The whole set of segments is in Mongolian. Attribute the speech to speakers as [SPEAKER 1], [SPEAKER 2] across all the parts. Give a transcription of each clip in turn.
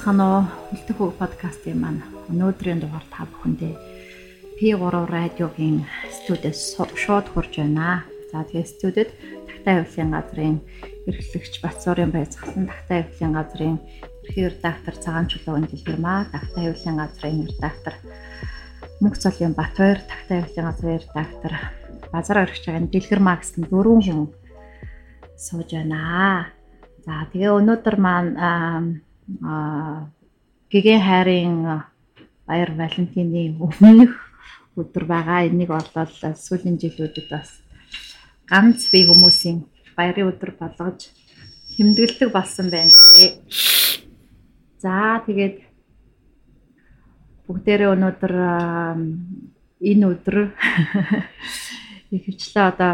[SPEAKER 1] Байцгаана уу? Хөлтөх үг подкастын маань өнөөдрийн дугаар та бүхэндээ P3 радиогийн студиэс шууд хурж байна. За тэгээ студид Тагтаа явлын газрын эрхлэгч Батсуурын байцгаасан Тагтаа явлын газрын ерхий редактор Цагаан чулуугийн дэлгэрмаа, Тагтаа явлын газрын редактор Мөнх цолын Батбаяр, Тагтаа явлын газрын редактор Базар өргөж байгаа дэлгэрмаа гэсэн дөрвөн хүн сууж байна. За тэгээ өнөөдөр маань гэгээ хайрын баяр Валентины өмнөх өдөр байгаа. Энийг болол сүүлийн жилүүдэд бас ганц бие хүмүүсийн баярын өдөр болгож тэмдэглэдэг болсон байна. За тэгээд бүгдээрээ өнөөдөр энэ өдөр ихэвчлэн одоо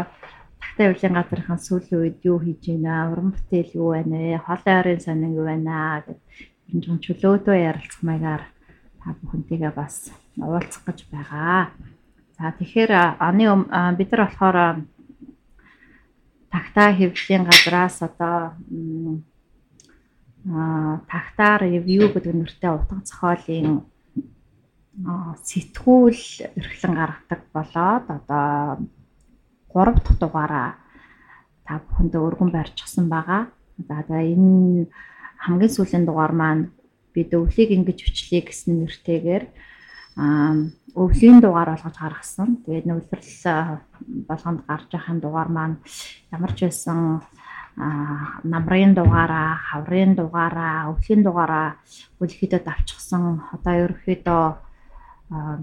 [SPEAKER 1] тагтай явлын газрынхаа сүүлийн үед юу хийж байна, уран бүтээл юу байна? Вэ, хоолой ойрын сонин юу байна? Гэд энэ жон чөлөөдөө ярилцах маягаар та бүхэнтэйгээ бас уулзах гэж байгаа. За тэгэхээр аны бид нар болохоор тагтаа хэвлэлийн газраас одоо а тагтаар ревю гэдэг нэртэй утга зохиолын сэтгүүл эрхлэн гаргадаг болоод одоо 3 дахь дугаараа та бүхэндээ өргөн барьчихсан байгаа. За тэгээ энэ хамгийн сүүлийн дугаар маань бид өвлийг ингэж бичлэе гэсэн нэртэйгээр өвлийн дугаар болгож гаргасан. Тэгээд нөлөөлөл болгонд гарч байхын дугаар маань ямар ч байсан намрын дугаараа, хаврын дугаараа, өвлийн дугаараа үлхэдэд авчихсан. Одоо ерөөхдөө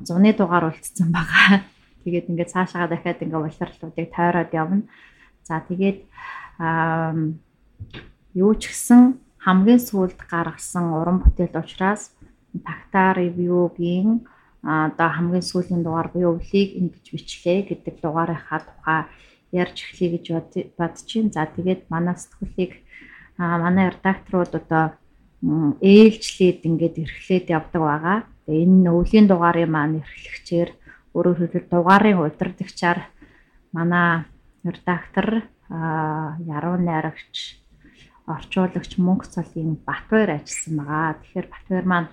[SPEAKER 1] зуны дугаар үлдсэн байгаа. Тэгээд ингээд цаашаа дахиад ингээд улирлуудыг тойроод явна. За тэгээд юу ч гэсэн хамгийн сүүлд гаргасан уран бүтээл учраас тагтаа ревюгийн одоо хамгийн сүүлийн дугаар буюу өвлийг ингэж бичлээ гэдэг дугаарынхаа тухай ярьж эхлэе гэж байна. За тэгээд манай сэтгүүлийг манай редакторууд одоо ээлжлээд ингээд эрхлээд явдаг байгаа. Энэ өвлийн дугаарын маань эрхлэгчээр өөрөөр хэлбэл дугаарын удирдагчаар манай редактор яруу найрагч орчуулагч мөнгө цолын Батбаяр ажилласан байгаа. Тэгэхээр Батбаяр маань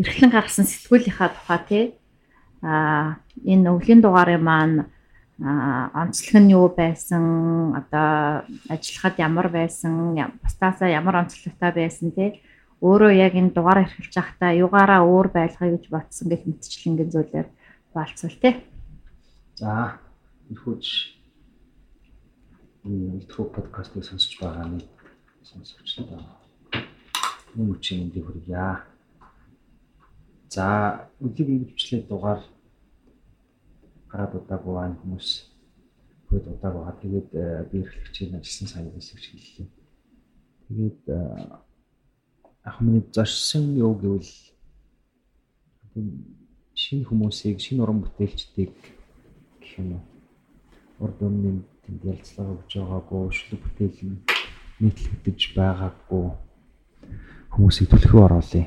[SPEAKER 1] эрхлэн гаргасан сэтгүүлийнхаа тухай тий а энэ өвлийн дугаарын маань онцлог нь юу байсан одоо ажиллахад ямар байсан бусдаасаа ямар онцлогтой байсан тий өөрөө яг энэ дугаар эрхэлж байхдаа югаараа өөр байлгая гэж батсан гэх мэтчлэнгийн зүйлээр болцвол тий
[SPEAKER 2] за энэхүүж энэ ультра подкастыг сонсож байгаа нэг сонсогчдод юм үчиг энд хүргье. За өглөг ингивчлээ дугаар гараад удаагүй байна хүмүүс хөөд удаагүй хаа тэгээд би эрхлэгчийн ажилласан сайн хэсэгч хэллээ. Тэгээд ах миний зорьсон юу гэвэл шинэ хүмүүсийг шинэ уран бүтээлчдийг гэх юм уу урд өмнө тэнд ярилцлага өгч байгаагүй шүлэг бүтээл нь нийтлэгдэж байгаагүй хүмүүсийг төлөхөө оруулъя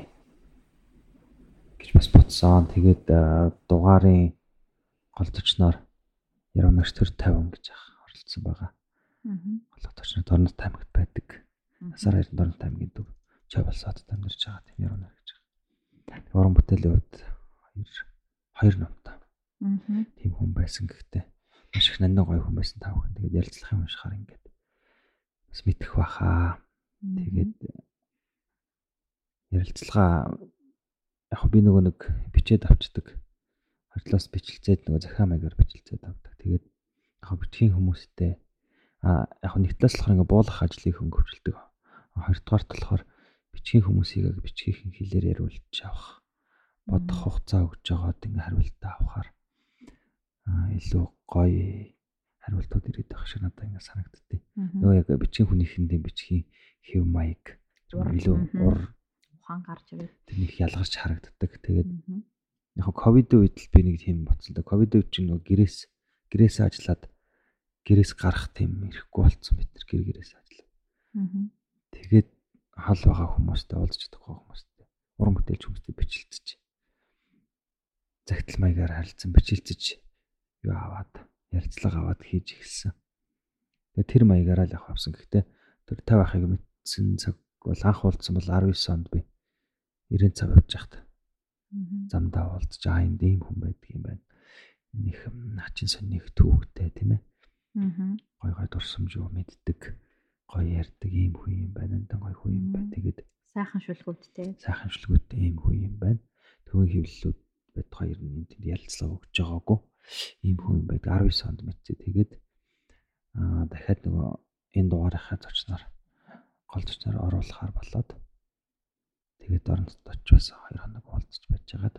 [SPEAKER 2] гэж бас бодсон. Тэгээд дугаарын гол төчнөр яруу нагч төр 50 гэж оролцсон байгаа. Гол төчнөр дорнот аймагт байдаг. Насаар харин дорнот аймгийн төв Чавалсаад амьдарч байгаа тийм яруу нар гэж. Уран бүтээлийн хувьд хоёр хоёр номтой. Тийм хүн байсан гэхдээ маш их нандин гоё хүн байсан тав хүн. Тэгээд ярилцлах юм шахаар ингээд бас мэдэх баха. Тэгээд ярилцлага яг би нөгөө нэг бичээд авчдаг. Хордлоос бичлцээд нөгөө захиа маягаар бичлцээд авдаг. Тэгээд яг бичгийн хүмүүстэй а яг нэг талаас болохоор ингээ буулгах ажлыг хөнгөвчлөдөг. Хоёрдугаар болохоор бичгийн хүмүүсийг бичгийн хэлээр яриулж авах бодох хугацаа өгж байгаад ингээ хариултаа авахаар илүү гоё хариултууд ирээд байх шиг надад ингээ санагддээ. Нөгөө яг бичгийн хүнийхэндээ бичгийн хэв маяг илүү ур
[SPEAKER 1] ухаан гарч ирээд
[SPEAKER 2] тэрнийг ялгарч харагддаг. Тэгээд яг ковидын үед л би нэг тийм боцолтой. Ковидын үед чинь нөгөө гэрээс гэрээс ажиллаад гэрээс гарах тийм ирэхгүй болцсон бид нар гэр гэрээс ажиллаад. Тэгээд хол байгаа хүмүүстэй уулзч чадахгүй хүмүүстэй уран бүтээлч хүмүүстэй бичлэлцэж загтал маягаар харилцсан бичлэлцэж юу аваад ярилцлага аваад хийж эхэлсэн. Тэгээ тэр маягаараа л явах авсан. Гэхдээ тэр 50 ахыг мэдсэн цаг бол анх уулзсан бол 19 онд би 90 цаг явж байхад замдаа уулзж аа энд ийм хүн байдаг юм байна. Них начин сонник түүхтэй тийм ээ. Гой гой дурсамж юу мэддэг гоё ярьдаг ийм хүн юм байна. Андан гоё хүн юм байна. Тэгээд
[SPEAKER 1] сайхан шүлгүүдтэй.
[SPEAKER 2] Сайхан шүлгүүдтэй ийм хүн юм байна. Төвийн хөвлөлүүд бод хоёр нь энд ярилцлага өгч байгаагүй. Ийм хүн юм байдаг. 19 онд мэдээ. Тэгээд аа дахиад нөгөө энэ дугаарынхаа зочноор гол зочноор оруулахаар болоод тэгээд оронд очивээс 2 хоног уулзч байж байгаад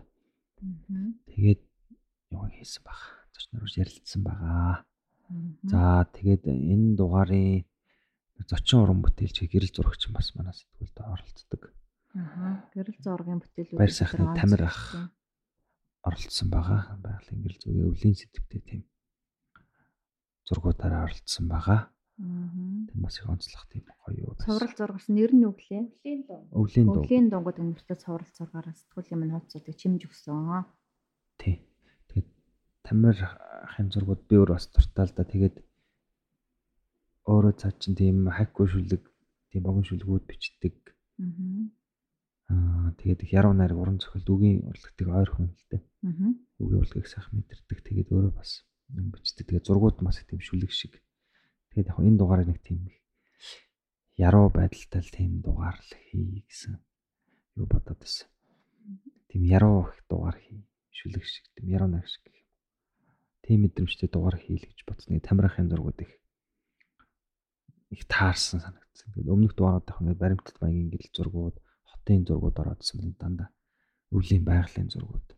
[SPEAKER 2] тэгээд юу хийсэн баг. Зочноор ярилцсан байгаа. За тэгээд энэ дугаарын зочин уран бүтээлч гэрэл зурагч бас манай сэтгүүлд оролцдог.
[SPEAKER 1] Аа. Гэрэл зургийн бүтээлүүд
[SPEAKER 2] баяр сайхны тамир ах оролцсон байгаа. Байгалийн гэрэл зургийн өвлийн сэтгвтэй тийм зургуудаараа оролцсон байгаа. Аа. Тэр бас их онцлог тийм гоё юу.
[SPEAKER 1] Цоврал зургаас нэр нь өглөө. Өвлийн дуу.
[SPEAKER 2] Өвлийн дуу.
[SPEAKER 1] Өвлийн дуугууд өнөртөө цоврал зургаараа сэтгүүлийн минь хуудсуудыг чимж өгсөн.
[SPEAKER 2] Тий. Тэгээд тамир ахын зургууд би өөр бас дуртай л да. Тэгээд өөрөө цаа чин тийм хайхгүй шүлэг тийм богино шүлгүүд бичдэг. Аа тэгээд их яруу найраг уран зохиолд үгийн урлагтыг ойрхон л дээ. Үгийн урлагийг сайхан мэдэрдэг. Тэгээд өөрөө бас юм бичдэг. Тэгээд зургууд бас тийм шүлэг шиг. Тэгээд яг энэ дугаарыг нэг тийм яруу байдалтай тийм дугаар л хий гэсэн юу бодоод байсан. Тийм яруу их дугаар хий. Шүлэг шиг тийм яруу найраг шиг. Тийм мэдрэмжтэй дугаар хийл гэж бодсон. Нэг тамирахын зургууд их их таарсан санагдсан. Тэгээд өмнөх дугааруудах ингээд баримтат маягийн гэрэл зургууд, хотын зургууд ороодсон юм дандаа. Өвлийн байгалийн зургууд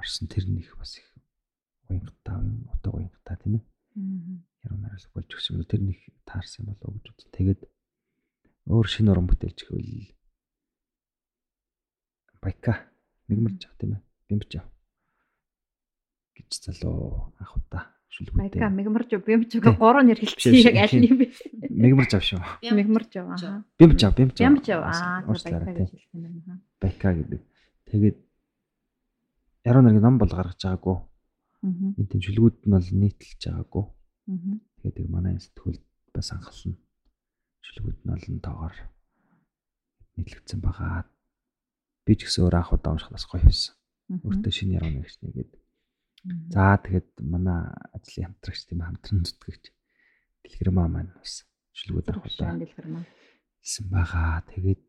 [SPEAKER 2] орсон тэр нь их бас их уянгатаа, утга уянгатаа тийм ээ. Яруу нараас болж өгсөн юм. Тэр нэг таарсан болов уу гэж үзсэн. Тэгээд өөр шинэ уран бүтээлч гэвэл Байка мигмарч аа тийм ээ. Бимбч аа гэж залуу анх удаа шүлгүүтэй.
[SPEAKER 1] Байка мигмарж бимж уга гурван нэр хэлчихсэн яг аль нь юм бэ?
[SPEAKER 2] Мигмарж ав шүү.
[SPEAKER 1] Мигмарж аа.
[SPEAKER 2] Бимж ав, бимж ав.
[SPEAKER 1] Бимж ав аа. Байка гэж хэлсэн юм байна.
[SPEAKER 2] Байка гэдэг. Тэгээд яруу нарыг ном бол гаргаж байгаагүй. Энд тийм шүлгүүд нь бол нийтэлж байгаагүй. Тэгээд манай сэтгүүлд бас анхална. Шүлгүүд нь олон тоогоор нийтлэгдсэн байгаа. Би ч гэсэн өөр анх удаа унших бас гоё байсан. Өөртөө шинэ яруу нарыг нэгээд За тэгээд манай ажлын хамтрагч тийм хамтран зүтгэгч Дэлгэрмаа маань бас шүлгүүд авах удаа хэлсэн байгаа. Тэгээд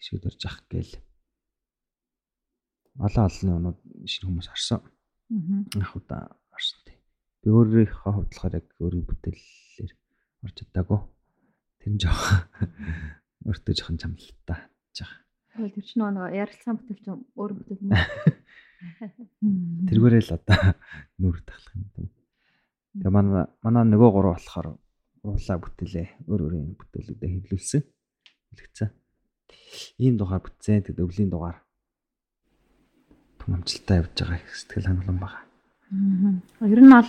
[SPEAKER 2] шийдвэрж ах гээл олон олонний өнөө шинэ хүмүүс орсон. Анх удаа орсон тий. Би өөрийнхөө хувьд болохоор яг өөрийн бүтээлээр орж чадаагүй. Тэр нь жоох өөртөө жоохон чамлалтай жаах.
[SPEAKER 1] Тэгвэл тэр чинь нөгөө ярилцсан бүтээлч өөр бүтээл мөн.
[SPEAKER 2] Тэргээрээ л одоо нүүр тахлах юм даа. Тэгээ манай манай нөгөө гурав болохоор уулаа бүтээлээ өөр өөрийн бүтээлүүдэд хэвлүүлсэн. Хэлэгцэн. Ийм дугаар бүтсэн. Тэгээд өвлийн дугаар том амжилттай явж байгаа их сэтгэл хангалуун байна.
[SPEAKER 1] Ер нь бол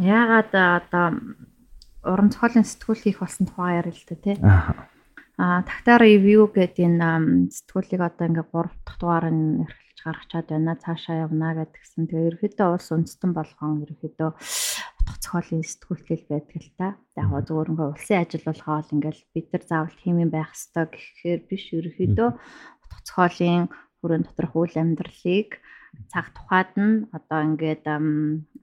[SPEAKER 1] яагаад одоо уран зохиолын сэтгүүл хийх болсон тухай ярил л та тий. Аа тагтаа ревю гэдэг энэ сэтгүүлийг одоо ингээ 3 дахь дугаар нь гаргачаад байна. Цаашаа явна гэдгсэн. Тэгээ ерөөхдөө улс үндэстэн болгон ерөөхдөө утга зохиолын сэтгүүлтэл байдаг л та. Яг гоо зөвөр ингээ улсын ажил болгоо л ингээл бид нар заавал хэмээн байх ёстой гэхээр биш ерөөхдөө утга зохиолын хүрэн доторх үйл амьдралыг цаг тухайд нь одоо ингээд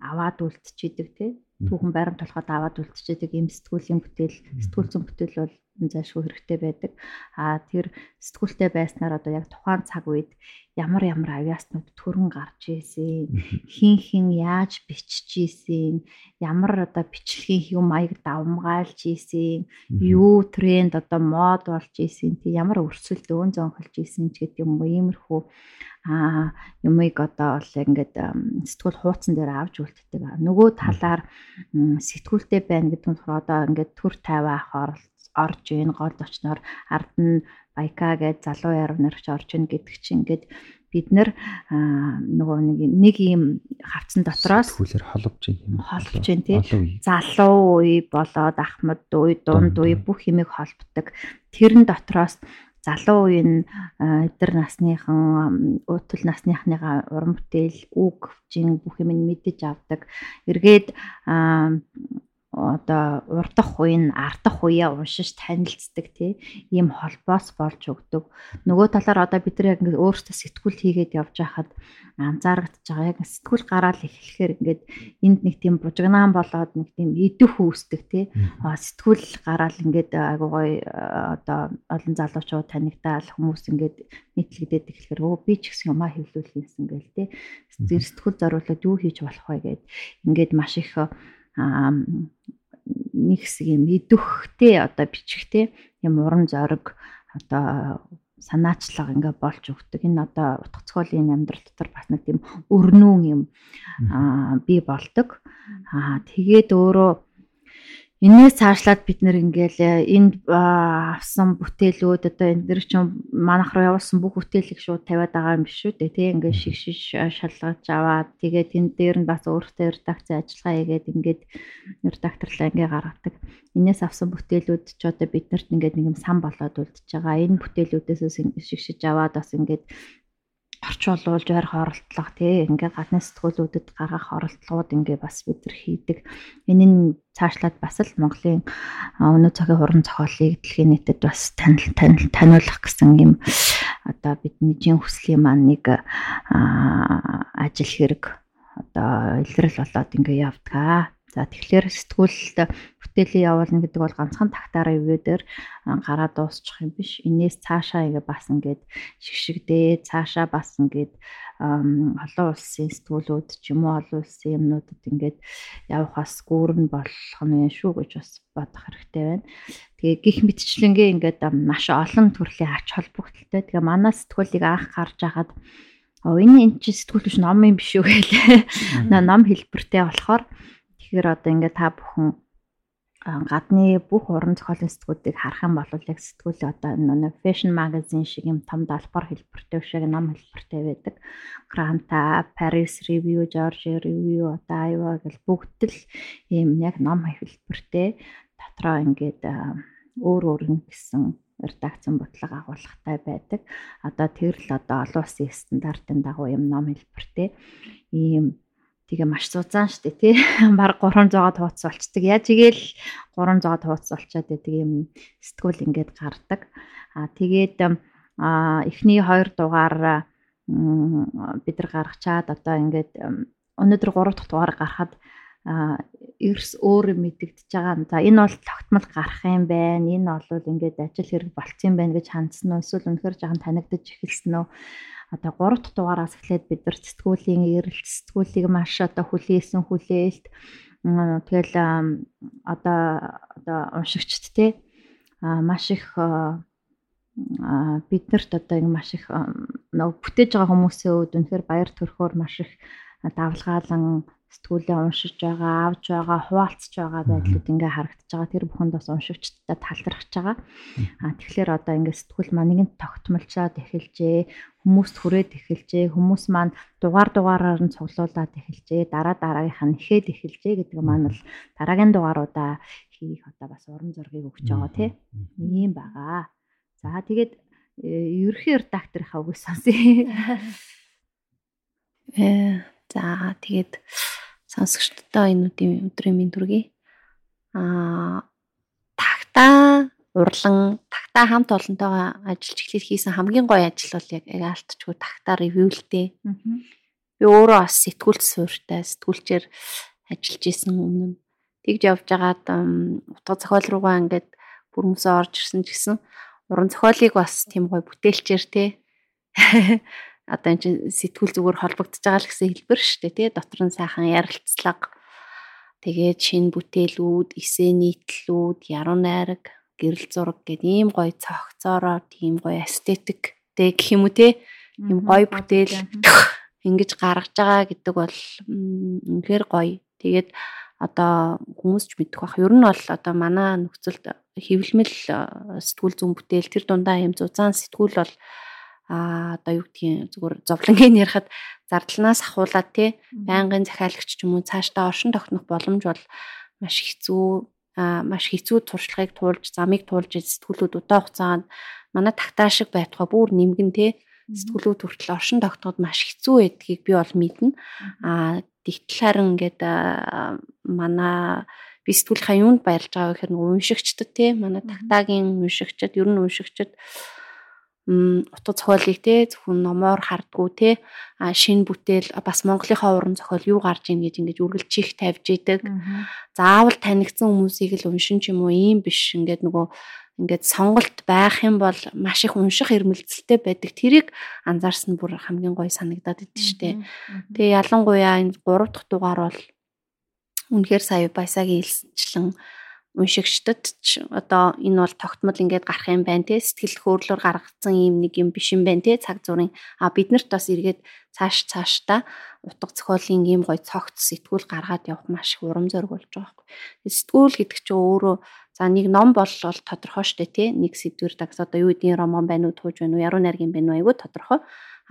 [SPEAKER 1] аваад үлдчихийдэг тий. Түүхэн байрам толгойд аваад үлдчихэд ийм сэтгүүлийн бүтээл сэтгүүл зүйн бүтээл бол зайлшгүй хэрэгтэй байдаг. А тэр сэтгүүлтэй байснаар одоо яг тухайн цаг үед ямар ямар авиаснууд төрөн гарч ийсэн, хин хин яаж бичиж ийсэн, ямар одоо бичлэгийн юм маяг давмгаалж ийсэн, юу тренд одоо мод болж ийсэн, тий ямар өрсөлд өн зөнхөлж ийсэн ч гэдэг юм уу иймэрхүү а юмыг одоо бол ингээд сэтгүүл хуудсан дээр авч үлддэг. Нөгөө талаар сэтгүүлтэй байна гэдэг нь одоо ингээд төр тавиах оролт орж ийн гол зочноор ард нь баяка гэж залуу яруу нарч орж ийн гэдэг чинь ингээд бид нэр нөгөө нэг нэг ийм хавцсан дотроос
[SPEAKER 2] хүлэр холбож юм
[SPEAKER 1] холбож байна тий. Залуу үе болоод ахмад үе дунд үе бүх юмыг холбдог тэрэн дотроос залуу үеийн эдэр насныхан уутал насныхныгаа уран бүтээл үг хвжин бүх юм мэдэж авдаг. Эргээд одоо урдах үеийн ардах үеэ уншиж танилцдаг тий ийм холбоос болж өгдөг. Нөгөө талаар одоо бид нар яг ингээд өөрсдөө сэтгүүл хийгээд явж байхад анзаарэгдэж байгаа. Яг сэтгүүл гараал эхлэхээр ингээд энд нэг тийм бужигнаан болоод нэг тийм идэх үүсдэг тий. Сэтгүүл гараал ингээд айгуу гоё одоо олон залуучууд танигдаал хүмүүс ингээд нийтлэгдээд эхлэхээр өө би ч гэсэн юмаа хэвлүүлсэн гээл тий. Сэтгүүл зориулаад юу хийж болох вэ гэд ингээд маш их нэг хэсэг юм идэвхтэй одоо бичихтэй юм уран зориг одоо санаачлага ингээ болж өгдөг. Энэ одоо утга цохиолын амьдрал дотор бас нэг тийм өрнүүн юм аа бий болдог. Аа тэгээд өөрөө Энээс цаашлаад бид нэр ингээл э, энд авсан бүтээлүүд одоо энэ дэр чинь манах руу явуулсан бүх бүтээлийг шууд тавиад байгаа юм биш үү те тий ингээд шигшиш шалгаж аваад тэгээд энэ дээр нь бас өөртөө редакцийн ажиллагаа хийгээд ингээд редакторлаа ингээ гаргадаг. Энээс авсан бүтээлүүд ч одоо биднэрт ингээд нэг юм сан болоод үлдчихэж байгаа. Энэ бүтээлүүдээс шигшиж аваад бас ингээд орчуулуулж барих оролдлого тий ингээ гадны сэтгүүлүүдэд гаргах оролдлогууд ингээ бас бид нар хийдэг. Энэ нь цаашлаад бас л Монголын өнөө цагийн хуран зохиолыг дэлхийн нийтэд бас танил танил таниулах гэсэн юм одоо бидний жин хүслийн маань нэг ажил хэрэг одоо илрэл болоод ингээ явдаг. За тэгэхээр сэтгүүлд бүтээлээ явуулна гэдэг бол ганцхан тагтаараа ивэ дээр гараа дуусчих юм биш. Инээс цаашаа ингээ бас ингээд шигшигдээ цаашаа бас ингээд олон улсын сэтгүүлүүд ч юм уу олон улсын юмнуудад ингээд явахаас гүүрэн болох нь шүү гэж бас бодох хэрэгтэй байна. Тэгээ гих мэтчлэнгээ ингээд маш олон төрлийн ач холбогдолтой. Тэгээ манай сэтгүүлийг анх гарч хахад Оо энэ эн чинь сэтгүүл биш ном юм биш үү гэлээ. Ном хэлбэртэй болохоор Тэгэхээр одоо ингээд та бүхэн гадны бүх уран зохиолын сэтгүүдийг харах юм бол яг сэтгүүл одоо нэг fashion magazine шиг юм том далбар хэлбэртэй шиг ном хэлбэртэй байдаг. Granta, Paris Review, Georgia Review, одоо Iowa гэл бүгд л ийм яг ном хэлбэртэй дотроо ингээд өөр өөр нь гэсэн редакцийн бодлого агуулгатай байдаг. Одоо тэр л одоо олон улсын стандартын дагуу юм ном хэлбэртэй ийм Тэгээ маш зузаан штэ тий. Бараг 300-аад хуудас болцдог. Яаж игээл 300-аад хуудас болчоод байдаг юм сэтгүүл ингээд гардаг. Аа тэгээд аа эхний хоёр дугаар бид нар гаргачаад одоо ингээд өнөөдөр 3 дахь дугаар гарахад эрс өөр мэдэгдэж байгаа. За энэ бол тогтмол гарах юм байна. Энэ бол ингээд ажил хэрэг болцсон юм байна гэж хандсан уу? Эсвэл үнэхээр жаахан танигдаж эхэлсэн үү? Одоо 3 дахь дугаараас эхлээд бид нар сэтгүүлийн эрэлт сэтгүүлийг маш одоо хүлээсэн хүлээлт тэгэл одоо одоо уншигчд те маш их биднэрт одоо маш их нөгөө бүтээж байгаа хүмүүсийн үед үнэхээр баяр төрхөөр маш их давлгаалan сэтгүүлээ уншиж байгаа, авж байгаа, хуваалцж байгаа байдлууд ингээ харагдаж байгаа. Тэр бүхэнд бас уншигчдад талархаж байгаа. А тэгэхээр одоо ингээ сэтгүүл маань нэгэн тогтмолчоод эхэлжээ. Хүмүүст хүрээд эхэлжээ. Хүмүүс маань дугаар дугаараар нь цуглуулад эхэлжээ. Дараа дараагийнх нь ихэд эхэлжээ гэдэг маань л дараагийн дугааруудаа хийх одоо бас уран зургийг өгч байгаа тий. Ийм байгаа. За тэгээд э, ерхий редакторынхаа үгээс сонсъё.
[SPEAKER 3] Э за тэгээд сонсогчдоо энэ өдрийн минь төргий. Аа тагтаа урлан тагтаа хамт олонтойгоо ажиллаж эхлэх хийсэн хамгийн гоё ажил бол яг яалтчгүй тагтаа ревюлтэй. Би өөрөө бас сэтгүүлч суурьтай сэтгүүлчээр ажиллаж исэн өмнө
[SPEAKER 4] Тэгж явж байгаад утга зохиол руугаа ингээд бүрмөсөө орж ирсэн ч гэсэн уран зохиолыг бас тийм гоё бүтээлчээр те одоо эн чинь сэтгүүл зүгээр холбогдож байгаа л гэсэн хэлбэр шүү дээ тий. Дотор нь сайхан ярилцлага. Тэгээд шин бүтээлүүд эсээ нийтлүүд яруу найраг гэрэл зураг гэд ийм гоё цогцоороо тийм гоё эстетик тэг гэх юм уу те ийм гоё бүтээл ингэж гаргаж байгаа гэдэг бол үнэхээр гоё. Тэгээд одоо хүмүүс ч мэдэх бах. Ер нь бол одоо манай нөхцөлд хэвлэмэл сэтгүүл зүүн бүтээл тэр дундаа юм зузаан сэтгүүл бол а одоо юу гэдгийг зүгээр зовлонгийн ярихад зардлнаас ахуулаад те байнгын захиалагч ч юм уу цаашдаа оршин тогтнох боломж бол маш хэцүү. Маш хэцүү туршлагыг туулж замыг туулж сэтгүүлүүд удаа хугацаанд манай тагтаа шиг байтугай бүр нэмгэн те сэтгүүлүүд хүртэл оршин тогтноход маш хэцүү байдгийг би бол мэднэ. А тэгтэл харин ингээд манай би сэтгүүлийнхаа юунд баярлж байгаа гэхээр уншигчдад те манай тагтаагийн уншигчдад ер нь уншигчдад утга зохиолыг те зөвхөн номоор хардггүй те а шин бүтээл бас Монголынхаа уран зохиол юу гарч ийн гэж ингэж үргэлжих тавьж идэг. Заавал танигдсан хүмүүсийг л уншин ч юм уу ийм биш ингээд нөгөө ингээд сонголт байх юм бол маш их унших эрмэлзэлтэй байдаг. Тэрийг анзаарсан бүр хамгийн гоё санагдаад идэв штэ. Тэгээ ялангуяа энэ 3 дахь дугаар бол үнэхээр сая баясагийн хэлсэнчлэн уншигчдад ч одоо энэ бол тогтмол ингээд гарах юм байна те. Сэтгэл хөдлөөр гаргацсан юм нэг юм биш юм байна те. Цаг зургийн а биднэрт бас эргээд цааш цаашдаа утга зохиолын ийм гой цогц сэтгүүл гаргаад явах маш их урам зориг болж байгаа байхгүй. Сэтгүүл гэдэг чинь өөрөө за нэг ном болол тодорхой штэ тий нэг сэдвэр дагс одоо юу гэдгийг роман байна уу тууж байна уу яруу найргийн байна уу айгүй тодорхой.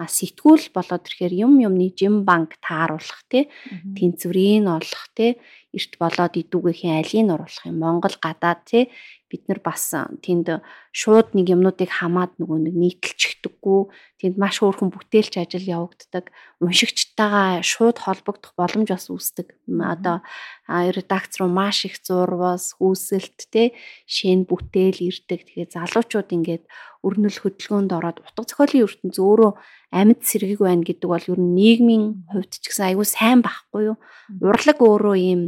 [SPEAKER 4] А сэтгүүл болоод ирэхээр юм юмны жим банк тааруулах тий тэнцвэрийг олох тий эрт болоод идүүгийнхээ алийг оруулах юм. Монгол гадаад тий бид нар бас тэнд шууд нэг юмнуудыг хамаад нөгөө нэг нийтэлчихдэггүй тэнд маш хөөрхөн бүтээлч ажил явагддаг. Уншигчтайгаа шууд холбогдох боломж бас үүсдэг. Одоо редакц руу маш их зурвас хүүсэлт те шин бүтээл ирдэг. Тэгээ залуучууд ингээд өрнөл хөдөлгөөнд ороод утга зохиолын ертөнц өөрөө амьд сэргийг байна гэдэг бол ер нь нийгмийн хувьд ч гэсэн айгүй сайн байхгүй юу. Урлаг өөрөө ийм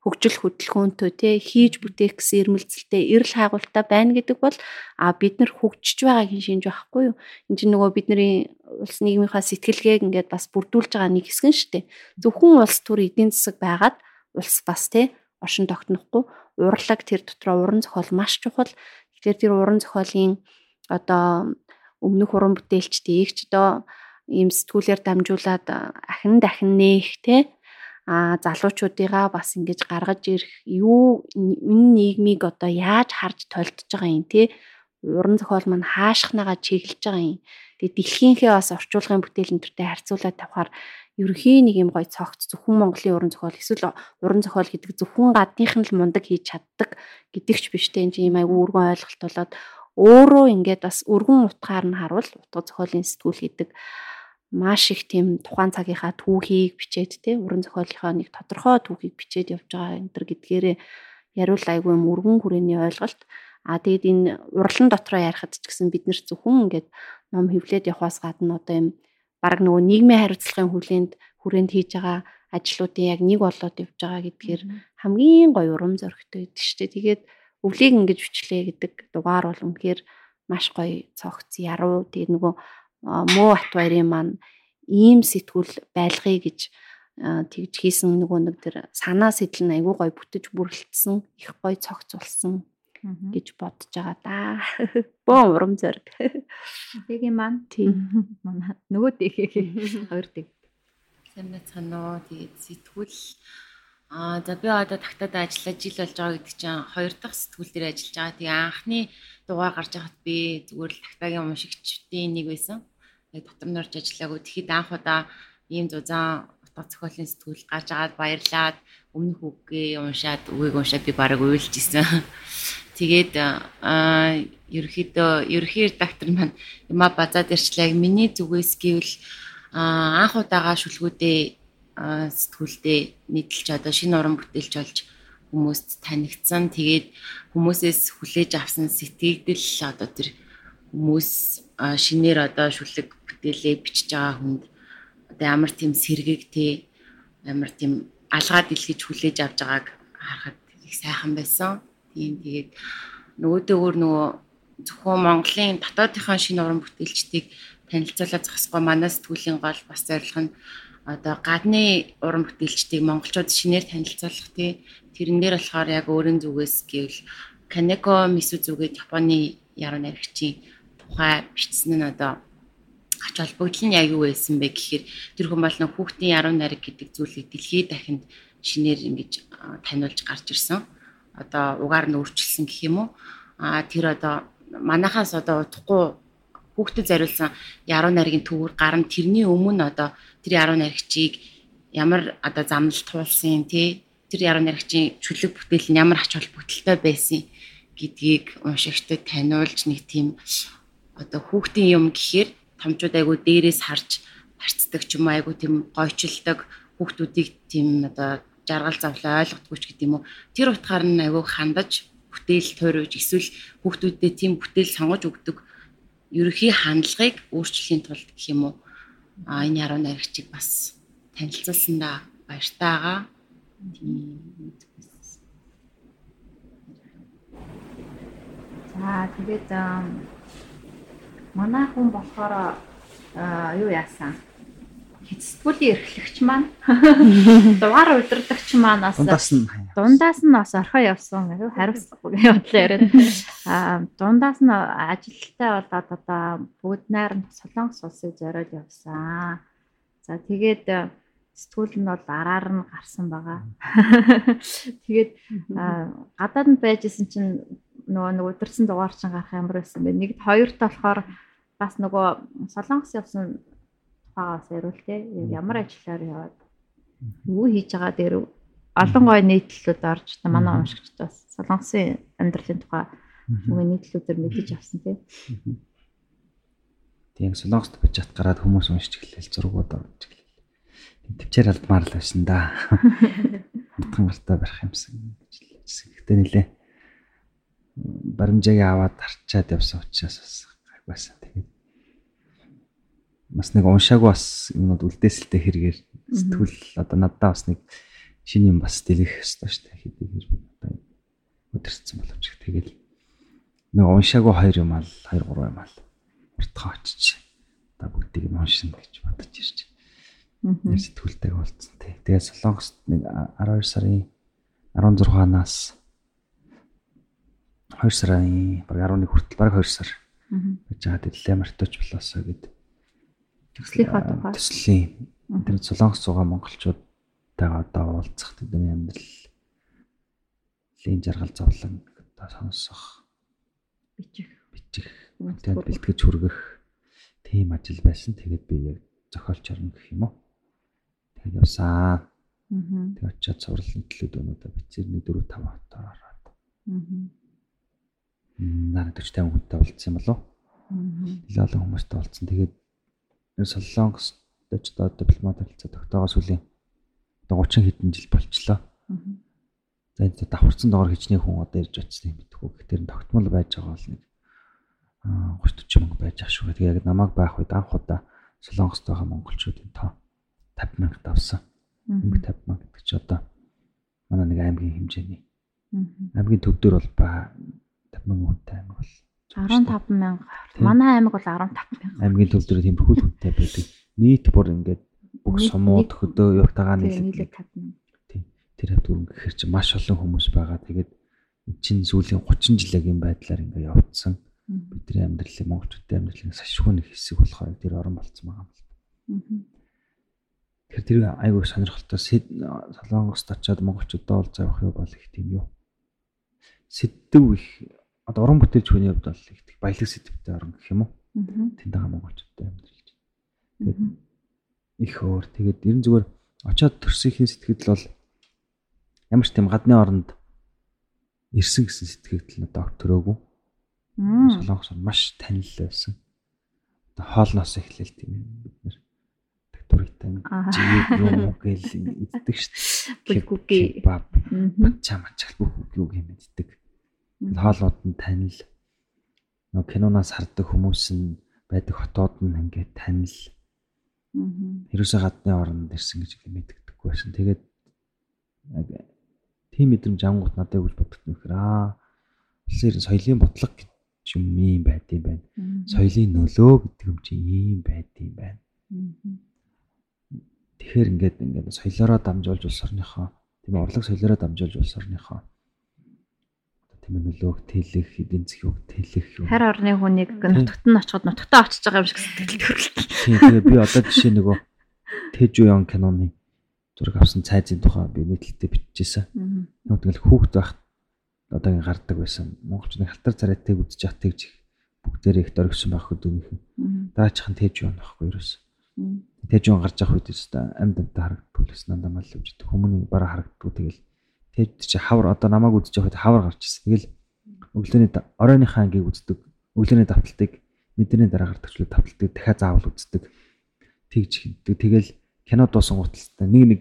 [SPEAKER 4] хөгжил хөдөлгөөнтэй те хийж бүтээх гэсэн ирмэлцэлтэй эрэл хайгуултай байна гэдэг бол а бид нар хөгжиж байгаагийн шинж байхгүй юу. Энд чинь нөгөө бидний улс нийгмийнхаа сэтгэлгээг ингээд бас бүрдүүлж байгаа нэг хэсэг нь шүү дээ. Зөвхөн улс төр эдийн засаг байгаад улс бас те оршин тогтнохгүй урлаг тэр дотроо уран зохиол маш чухал. Тэгэхээр тэр уран зохиолын одоо өмнөх уран бүтээлчдээ их ч одоо ийм сэтгүүлээр дамжуулаад ахин дахин нээх те а залуучуудыгаа бас ингэж гаргаж ирэх юу энэ нийгмийг одоо яаж харж толдож байгаа юм те уран зохиол маань хаашхнагаа чиглэж байгаа юм. Тэгээ дэлхийнхээ бас орчуулгын бүтээл энтертэй харьцуулаад тавихаар ерөхийн нэг юм гой цогц зөвхөн Монголын уран зохиол эсвэл уран зохиол гэдэг зөвхөн гаднийх нь л мундаг хийж чаддаг гэдэгч биш те энэ юм айгүй өргөн ойлголт болоод өөрөө ингээд бас өргөн утгаар нь харуул утга зохиолын сэтгүүл гэдэг маш их тийм тухайн цагийнхаа түүхийг бичээд те уран зохиолынхоо нэг тодорхой түүхийг бичээд явж байгаа энэ төр гэдгээрээ яриул айгүй юм өргөн хүрээний ойлголт. А тэгээд энэ урлан дотроо ярихад ч гэсэн бид нэр зөвхөн ингээд ном хөвлөд явахаас гадна одоо юм баг нөгөө нийгмийн хариуцлагын хүлээнд хүрээнд хийж байгаа ажлуудын яг нэг болоод явж байгаа гэдгээр хамгийн гоё урам зоригтой байдаг шүү дээ. Тэгээд өвлийг ингэж бичлээ гэдэг дугаар бол үнэхээр маш гоё цогц яруу. Тэгээд нөгөө муу хат баярын маань ийм сэтгүүл байлгая гэж тэгж хийсэн нөгөө нэг тэр санаа сэтэл нь айгүй гой бүтэж бүрэлдсэн их гой цогц болсон гэж бодож байгаа да. Бөө урам зориг.
[SPEAKER 1] Тэгийн маань тийм манай нөгөө дэхээ хоёр дэг.
[SPEAKER 5] Сайн байцгаана уу. Тэгээд сэтгүүл аа за би одоо тагтаад ажиллаж жил болж байгаа гэдэг чинь хоёр дахь сэтгүүл дээр ажиллаж байгаа. Тэгээ анхны дугаар гарч байхад би зүгээр л тагтаагийн уншигчдын нэг байсан яг дотор нь орж ажиллаагүй. Тэгэхэд анх удаа ийм зузаан утга зохиолын сэтгүүл гарч агаад баярлаад өмнөх үгээ уншаад үгийг уншаад би бараг уйлж исэн. Тэгээд аа ерөөхдөө ерөхийн редактор маань яма базаад ирчлээ. Миний зүгээс гэвэл анх удаага шүлгүүдээ сэтгүүлдээ нийтэлж одоо шинэ уран бүтээлч болж хүмүүст танигдсан. Тэгээд хүмүүсээс хүлээж авсан сэтгэгдэл одоо тэр хүмүүс шинээр одоо шүлэг бүтээлээ бичиж байгаа хүнд одоо ямар тийм сэргийг те ямар тийм алгаад илгэж хүлээж авч байгааг харахад их сайхан байсан. Тийм тэгээд нөгөөдөөгөр нөгөө зөвхөн Монголын дотоодынхаа шинэ уран бүтээлчдийг танилцуулаад зогсохгүй манай сэтгүүлийн гол бас зорилго нь одоо гадны уран бүтээлчдийг монголчууд шинээр танилцуулах тий тэрэн дээр болохоор яг өөрийн зүгээс гэвэл Канеко Мисузугийн Японы яруу найрагчийн тухай бичсэн нь одоо ач холбогдол нь яг юу байсан бэ гэхээр тэр хүн бол нөх хүүхдийн яруу найраг гэдэг зүйлийг дэлхийд дахинд шинээр ингэж таниулж гарч ирсэн. Одоо угаар нь өөрчилсөн гэх юм уу? А тэр одоо манахаас одоо утахгүй хүүхдэд зориулсан яруу найргийн төвөр гарна тэрний өмнө одоо тэр яруу найрагчийг ямар одоо замнал туулсан тий? Тэр яруу найрагчийн чөлөг бүтээл нь ямар ач холбогдолтой байсан гэдгийг уншигчдад таниулж нэг тийм одоо хүүхдийн юм гэхээр томчууд айгу дээрээс харж харцдаг ч юм айгу тийм гойчилдаг хүүхдүүдийг тийм одоо жаргал завлаа ойлгохгүй ч гэдэм үү тэр утгаар нь айгу хандаж бүтээл тойруулж эсвэл хүүхдүүдэд тийм бүтээл сонгож өгдөг ерөхийн хандлагыг өөрчлөхийн тулд гэх юм уу а энэ яруу найрагчийг бас танилцуулсандаа баяртай байгаа. Тийм.
[SPEAKER 1] За тэгээд манай хүн болохоор юу яасан? Хэцэтгүүлийн эрхлэгч маань дугаар удирдагч маань бас
[SPEAKER 2] дундаас нь
[SPEAKER 1] нь бас орхоо явсан хариуцлагагүй бодлоо яриад. Аа дундаас нь ажилттай болоод одоо бүгд найр Солонгос улсыг зориод явсан. За тэгээд сэтгүүл нь бол араар нь гарсан байгаа. Тэгээд гадаад нь байжсэн чинь нөгөө нэг удирсан дугаар чинь гарах ямар байсан бэ? Нэгд хоёрт болохоор бас нөгөө Солонгос явсан тухайгаас ярил те ямар ажиллаар яваад юу хийж байгаа дээр олон гой нийтлэлүүд орж та манай уншигчд бас солонгосын амьдралын тухай үгүй нийтлүүдээр мэдэж авсан те.
[SPEAKER 2] Тийм солонгост бич чат гараад хүмүүс уншиж эхлэв зургууд орж эхлэв. Төвчээр алдмаар л байсан да. Хутган гартаа барих юмсан гэж хэлсэн. Гэтэ нилээ баримжааг аваад харчаад явсан учраас бас гайхбайсан. Тэгээд бас нэг уншаагүй бас юмуд үлдээсэлтэй хэрэгээр сэтгүүл одоо надад бас нэг шинэ юм бас дэлгэх ёстой шүү дээ. Хэдий хэр одоо өдөрцсөн боловч тэгэл нэг уншаагүй хоёр юм аа 2 3 юм аа уртгаа очиж одоо бүгдийг нь уншина гэж бодож ирж. Аа. Сэтгүүлтэй болцсон тий. Тэгээд Солонгост нэг 12 сарын 16-наас 2 сарын баг 11 хүртэл баг 2 сар. Гэж байгаа дэлээ мартууч болоосоо гэдэг
[SPEAKER 1] төслийнхаа тухай.
[SPEAKER 2] Төслийн тэр Солонгос зугаа монголчуудтайгаа одоо уулзах тэдний амьдрал лийн жаргал зовлон одоо сонсох
[SPEAKER 1] бичих
[SPEAKER 2] бичих тэгээд бэлтгэж хүргэх тийм ажил байсан. Тэгээд би яг зохиолч орно гэх юм уу. Тэгээд явсан. Тэгээд очиад цуврал нийтлүүд өнөөдөр бицээр 1 4 5 хотоор ороод. Наа 40 50 хүнтэй уулзсан болов. Илүү олон хүмүүстэй уулзсан. Тэгээд Солонгост ч одоо дипломат харилцаа тогтоогоос үлийн одоо 30 хэдэн жил болчлоо. За энэ давхарцсан доогоор хичнээн хүн одоо ирж очсныг мэдхгүй. Гэхдээ тогтмол байж байгаа бол нэг 30 40 мянга байж шүү. Тэгээ яг намайг байх үед анх удаа Солонгост байгаа монголчуудын тоо 50 мянга давсан. Нэг 50 мянга гэдэг чи одоо манай нэг аймгийн хэмжээний. Аймгийн төв дээр бол ба 50 мянга хүнтэй аймаг бол
[SPEAKER 1] 15 мянга. Манай аймаг бол 15 мянга.
[SPEAKER 2] Аймгийн төв дээр тиймэрхүү хүнтэй байдаг. Нийт бүр ингээд бүх сумууд хөдөө явтагаа нийлээд
[SPEAKER 1] 50 мянга.
[SPEAKER 2] Тийм. Тэр хавд үрэн гэхэр чи маш олон хүмүүс байгаа. Тэгээд чинь сүүлийн 30 жилийн байдлаар ингээд явцсан. Бидний амьдралын монголчуудын амьдралын сашгүй нэг хэсэг болохоор тэр орон болцсон байгаа юм л. Тэгэхээр тэр айгүй сонирхолтой солонгост очиод монголчуудаа уулзах явах юу бол их тийм юу. Сэдв их одоо уран бүтээлч хүний хувьд бол их баялаг сэтгэвтэй орн гэх юм уу. Тэнд байгаа монголчуудтай амьдарч. Тэгээд их өөр. Тэгээд ерэн зүгээр очоод төрсөхийн сэтгэл бол ямар ч тийм гадны оронд ирсэн гэсэн сэтгэгдэл надад өгтөрөөгүй. Солонгос маш танил байсан. Одоо хоолноос эхлээл тийм бид нэр туритан жиг юм гэл иддэг шүү
[SPEAKER 1] дээ. Бүггүй.
[SPEAKER 2] Баб. Чаа мачаал бүггүй юу юм иддэг хоолууд нь танил нөгөө киноноос хардаг хүмүүс нь байдаг хотууд нь ингээд танил ерөөсөө гадны оронд ирсэн гэж мэддэггүй байсан. Тэгээд яг тийм мэдрэмж ангууд надад үл боддог юм хэрэг аа. Улсын ерэн соёлын бодлого гэж юм ийм байд юм байна. Соёлын нөлөө гэдэг юм чи ийм байд юм байна. Тэгэхээр ингээд ингээд соёлоороо дамжуулж улс орныхоо тийм урлаг соёлоороо дамжуулж улс орныхоо нөлөөг тэлэх, эдийн засгийг тэлэх юм.
[SPEAKER 1] Харь орны хүнийг нутагт нь очиход нутагтаа очиж байгаа юм шиг сэтгэл төрөлт.
[SPEAKER 2] Тийм тэгээ би одоо жишээ нөгөө Тэжуян киноны зураг авсан цайзын тухай би нийтлэлдээ биччихсэн. Нөгөө тэгэл хүүхд байх одоогийн гардаг байсан. Монголчууд халтар царайтай үзэж яах тэгж бүгдээрээ их дөргсөн байх хөдөөнийх. Дараачихын Тэжуян байхгүй ерөөс. Тэжуян гарч явах үед өстой амьд амьтаа харагддаг л надад мал үжид. Хүмүүний бараа харагддаг тэгэл Тэгэд чи хавар одоо намайг үзэж явахад хавар гарч ирсэн. Тэгэл өглөөний оройныхаа ангийг үздэг. Өглөөний давталтыг мэдрэний дараа гардаг ч давталтыг дахиад заавал үздэг. Тэгж хийдэг. Тэгэл кино дуусан гуталтай нэг нэг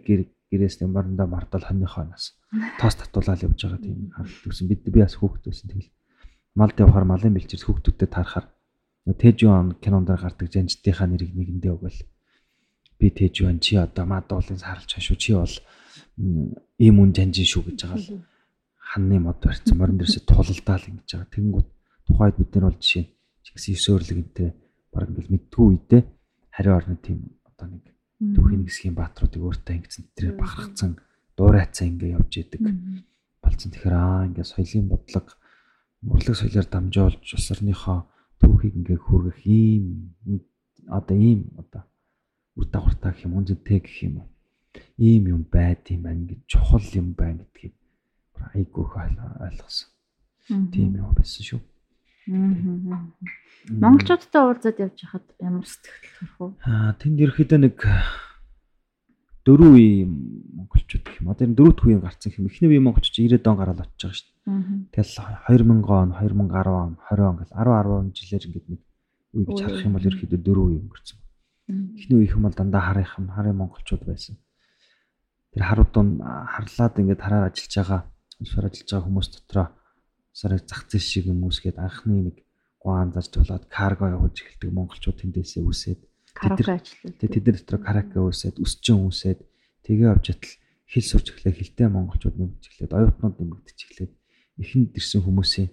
[SPEAKER 2] гэрээс ямарндаа мардал хоньныхоо нас тоос татуулаад явж байгаа тийм харагдсан. Бид би бас хүүхэд байсан. Тэгэл малд явахаар малын бэлчээс хүүхдүүдэд таарахаар Тэжүүн кинонд гардаг жанжтынхаа нэрийг нэгэндээ өгөөл. Би Тэжүүн чи одоо мадуулын сарлж хашуу чи бол ийм үн жанжин шүү гэж байгаа л ханны мод барьсан. Морин дээрсээ тулалдаал ингэж байгаа. Тэнгүүд тухайд бид нар бол жишээ чигсэн өсөөрлөгөнтэй баг ингээл мэдгүй үедээ хариу орны тийм одоо нэг түүхийн хэсгийн баатруудыг өөртөө ингэсэн тэр бахархсан дуурайцаа ингээ явж идэг. Болцсон. Тэгэхээр аа ингээ соёлын бодлого урлаг соёлоор дамжуулж улс орныхоо түүхийг ингээ хүргэх ийм одоо ийм одоо үр дагавартай гэх юм үнэтэй гэх юм ийм юм байд юм байна гэж чухал юм байна гэдгийг айгүйх ойлгосон. Тийм юм байсан шүү.
[SPEAKER 1] Монголчуудтай уулзаад явж хахад ямар сэтгэл төрөх вэ?
[SPEAKER 2] Аа тэнд ерөөхдөө нэг дөрөв үе монголчууд гэх юм. Одоо энэ дөрөвт үеийн гарцсан юм. Эхний үеийн монголчууд 90-ад он гараад очиж байгаа шүү дээ. Тэгэл 2000 он, 2010 он, 20 он гэл 10 10 жилээр ингээд нэг үе гэж харах юм бол ерөөхдөө дөрөв үе өнгөрцөн. Эхний үеийнх юм бол дандаа харынхан, харын монголчууд байсан. Тэр харуудын харлаад ингээд хараар ажиллаж байгаа, улсаар ажиллаж байгаа хүмүүс дотроо сарыг зах зээл шиг юм үсгээд анхны нэг гуан зарж болоод карго явуулж эхэлдэг монголчууд тэндээсээ үсээд. Тэд нар дотор караоке үсээд, өсчин үсээд тэгээ явж атал хэл сурч эхлэх хэлтэй монголчууд нэмж эхлээд, оюутнууд нэмэгдэж эхлээд эхэнд ирсэн хүмүүсийн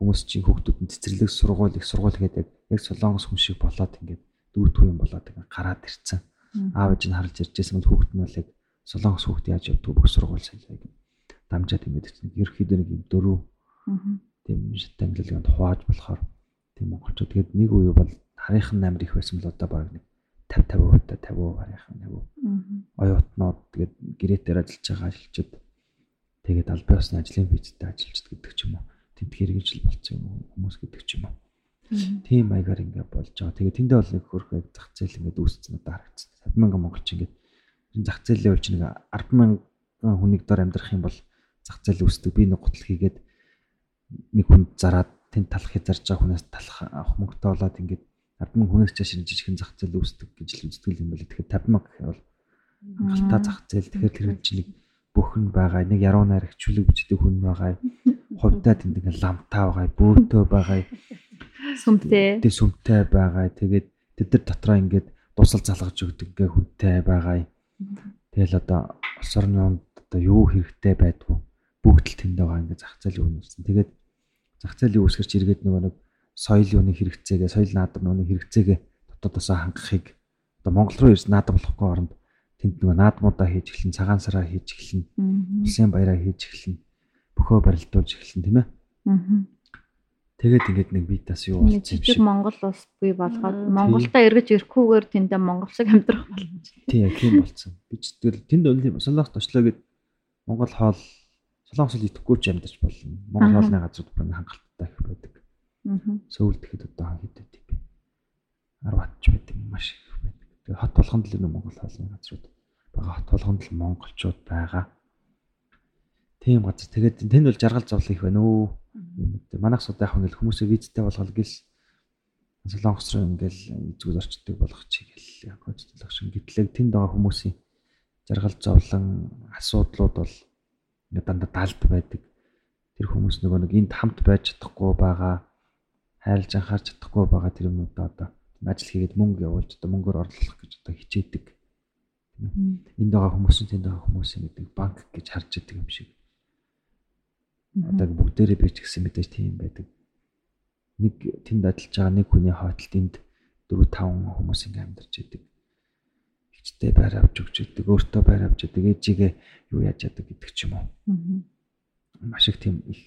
[SPEAKER 2] хүмүүс чинь хүүхдүүдэнд цэцэрлэг сургууль их сургууль гэдэг яг солонгос хүн шиг болоод ингээд дүүтгүй юм болоод ингээд гараад ирцэн. Аав ээж нь харж иржсэн бол хүүхд нь бол яг солонгос хүүхд яаж явдаг бүх сургууль сайн дамжаад ингээд чинь ерөөхдөө нэг юм дөрөв тийм шатанглалын хувааж болохоор тийм монголчууд тэгээд нэг үе бол харийнхан намар их байсан бол одоо баг нэг 50 50% та 50% харийнхан 50. Оюутнууд тэгээд гэрээтэй ажиллаж байгаа ажилчид тэгээд аль биесны ажлын визтэй ажиллаж гэдэг ч юм уу. Тэнд хэрэгжил болцсон хүмүүс гэдэг ч юм уу. Тийм маягаар ингээд болж байгаа. Тэгээд тэндээ бол нэг хөрх зах зээл ингээд үүссэн надад харагдсан. 50 монголч ингээд зах зээлийн үйл чинь 10 мянган хүнийг дор амьдрах юм бол зах зээл үүсдэг. Би нэг гутал хийгээд нэг хүнд зараад тэнд талах хязарж байгаа хүнээс талах авах мөнгөтэй болоод ингээд 10 мянга хүнээс чааш жижигхэн зах зээл үүсдэг гэж л үздэг юм байна. Тэгэхээр 50 мянга гэхээр бол хангалттай зах зээл. Тэгэхээр тэр чинь нэг бүхэн байгаа. Нэг яруу найрагч чүлэг бичдэг хүн байгаа. Хувьдаа тэнд ингээд ламтаа байгаа. Бөөтөө байгаа.
[SPEAKER 1] Сүмтэй.
[SPEAKER 2] Тэ сүмтэй байгаа. Тэгээд тэд нар дотроо ингээд дусал залгаж өгдөг ингээ хүнтэй байгаа. Тэгэл одоо улс орны онд одоо юу хэрэгтэй байдгүй бүгд л тэнд байгаа ингээ зах зээл үүссэн. Тэгээд зах зээлийн үүсгэрч иргэд нөгөө нэг соёл юуны хэрэгцээгээ, соёл наадам нүуны хэрэгцээгээ дотоодосоо хангахыг одоо Монгол руу ирж наадам болохгүй оронд тэнд нөгөө наадмуудаа хийж эхлэн, цагаан сараа хийж эхлэн, улсын баяраа хийж эхлэн, бөхөө барилдуулж эхлэн тийм ээ. Тэгээд ингээд нэг битас юу
[SPEAKER 1] болсон юм шиг. Монгол улс бий болгоод Монголдо эргэж ирэхгүйгээр тэндээ монгол шиг амьдрах болсон.
[SPEAKER 2] Тийм яг тийм болсон. Би ч тэгэл тэнд өнлийн солонгос очлоо гэд Монгол хоол солонгос л идэхгүй ч амьдарч болно. Монгол хоолны газрууд бүр хангалттай их байдаг. Сөүл тэгэхэд одоо хэд байдаг бэ? 10 атч байдаг маш их байдаг. Тэгээ хот болгонд л нэг Монгол хаалны газрууд байгаа. Хот болгонд л монголчууд байгаа. Тийм газар. Тэгээд тэнд бол жаргал зовлон их байна өө. Манайх сууд яг ингээл хүмүүсээ визтэй болгол гэл Солонгос руу ингээл зүгэл орчдөг болгох чигээл яг хөдөлгөх шиг гэтлээ тэнд байгаа хүмүүсийн жаргал зовлон асуудлууд бол ингээд дандаа далд байдаг. Тэр хүмүүс нөгөө нэг энд хамт байж чадахгүй байгаа хайрлж анхаарч чадахгүй байгаа тэр юмудаа одоо ажил хийгээд мөнгө явуулж одоо мөнгөөр орлох гэж одоо хичээдэг. Энд байгаа хүмүүс нь тэнд байгаа хүмүүс гэдэг банк гэж харж идэг юм шиг. Одоо бүгдээрээ би ч гэсэн мэдээж тийм байдаг. Нэг тэнд ажиллаж байгаа нэг хүний хойтолд энд 4 5 хүмүүс ингээм амьдарч идэг. Хичтэй байр авч өгч идэг, өөртөө байр авч идэг, ээжигээ юу яаж яадаг гэдэг ч юм уу. Маш их тийм их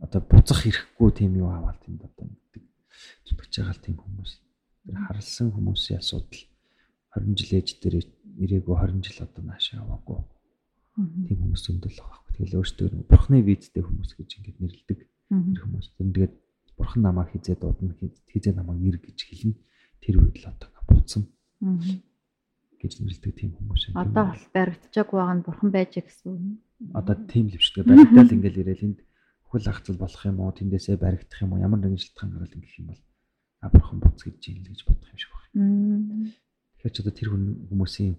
[SPEAKER 2] одоо буцах ирэхгүй тийм юу аваад тэнд одоо гэдэг. Зүтгэж байгаа л тийм хүмүүс. Тэр харалсан хүмүүсийн асуудал 20 жил ээж дээр ирээгүй 20 жил одоо наашаа яваагүй. Тийм хүмүүс зөндөл байгаа байхгүй. Тэгэл өөртөө бурхны визтэй хүмүүс гэж ингэж нэрлэдэг. Тэр хүмүүс тэгээд бурхан намайг хизээ дуудана хизээ намайг ир гэж хэлнэ. Тэр үед л одоо буцсан. гэж нэрлэдэг тийм хүмүүс
[SPEAKER 1] байна. Одоо бол баригдчихаг байгаа нь бурхан байж гэсэн үг.
[SPEAKER 2] Одоо тийм л биштэй баригдал ингээл ирээл энд хөл ахцал болох юм уу тэндээсээ баригдах юм уу ямар нэгэн шалтгаан гараад ингэх юм бол а бурхан буц гэж юм л гэж бодох юм шиг байна. Тэгэхээр ч одоо тэр хүмүүсийн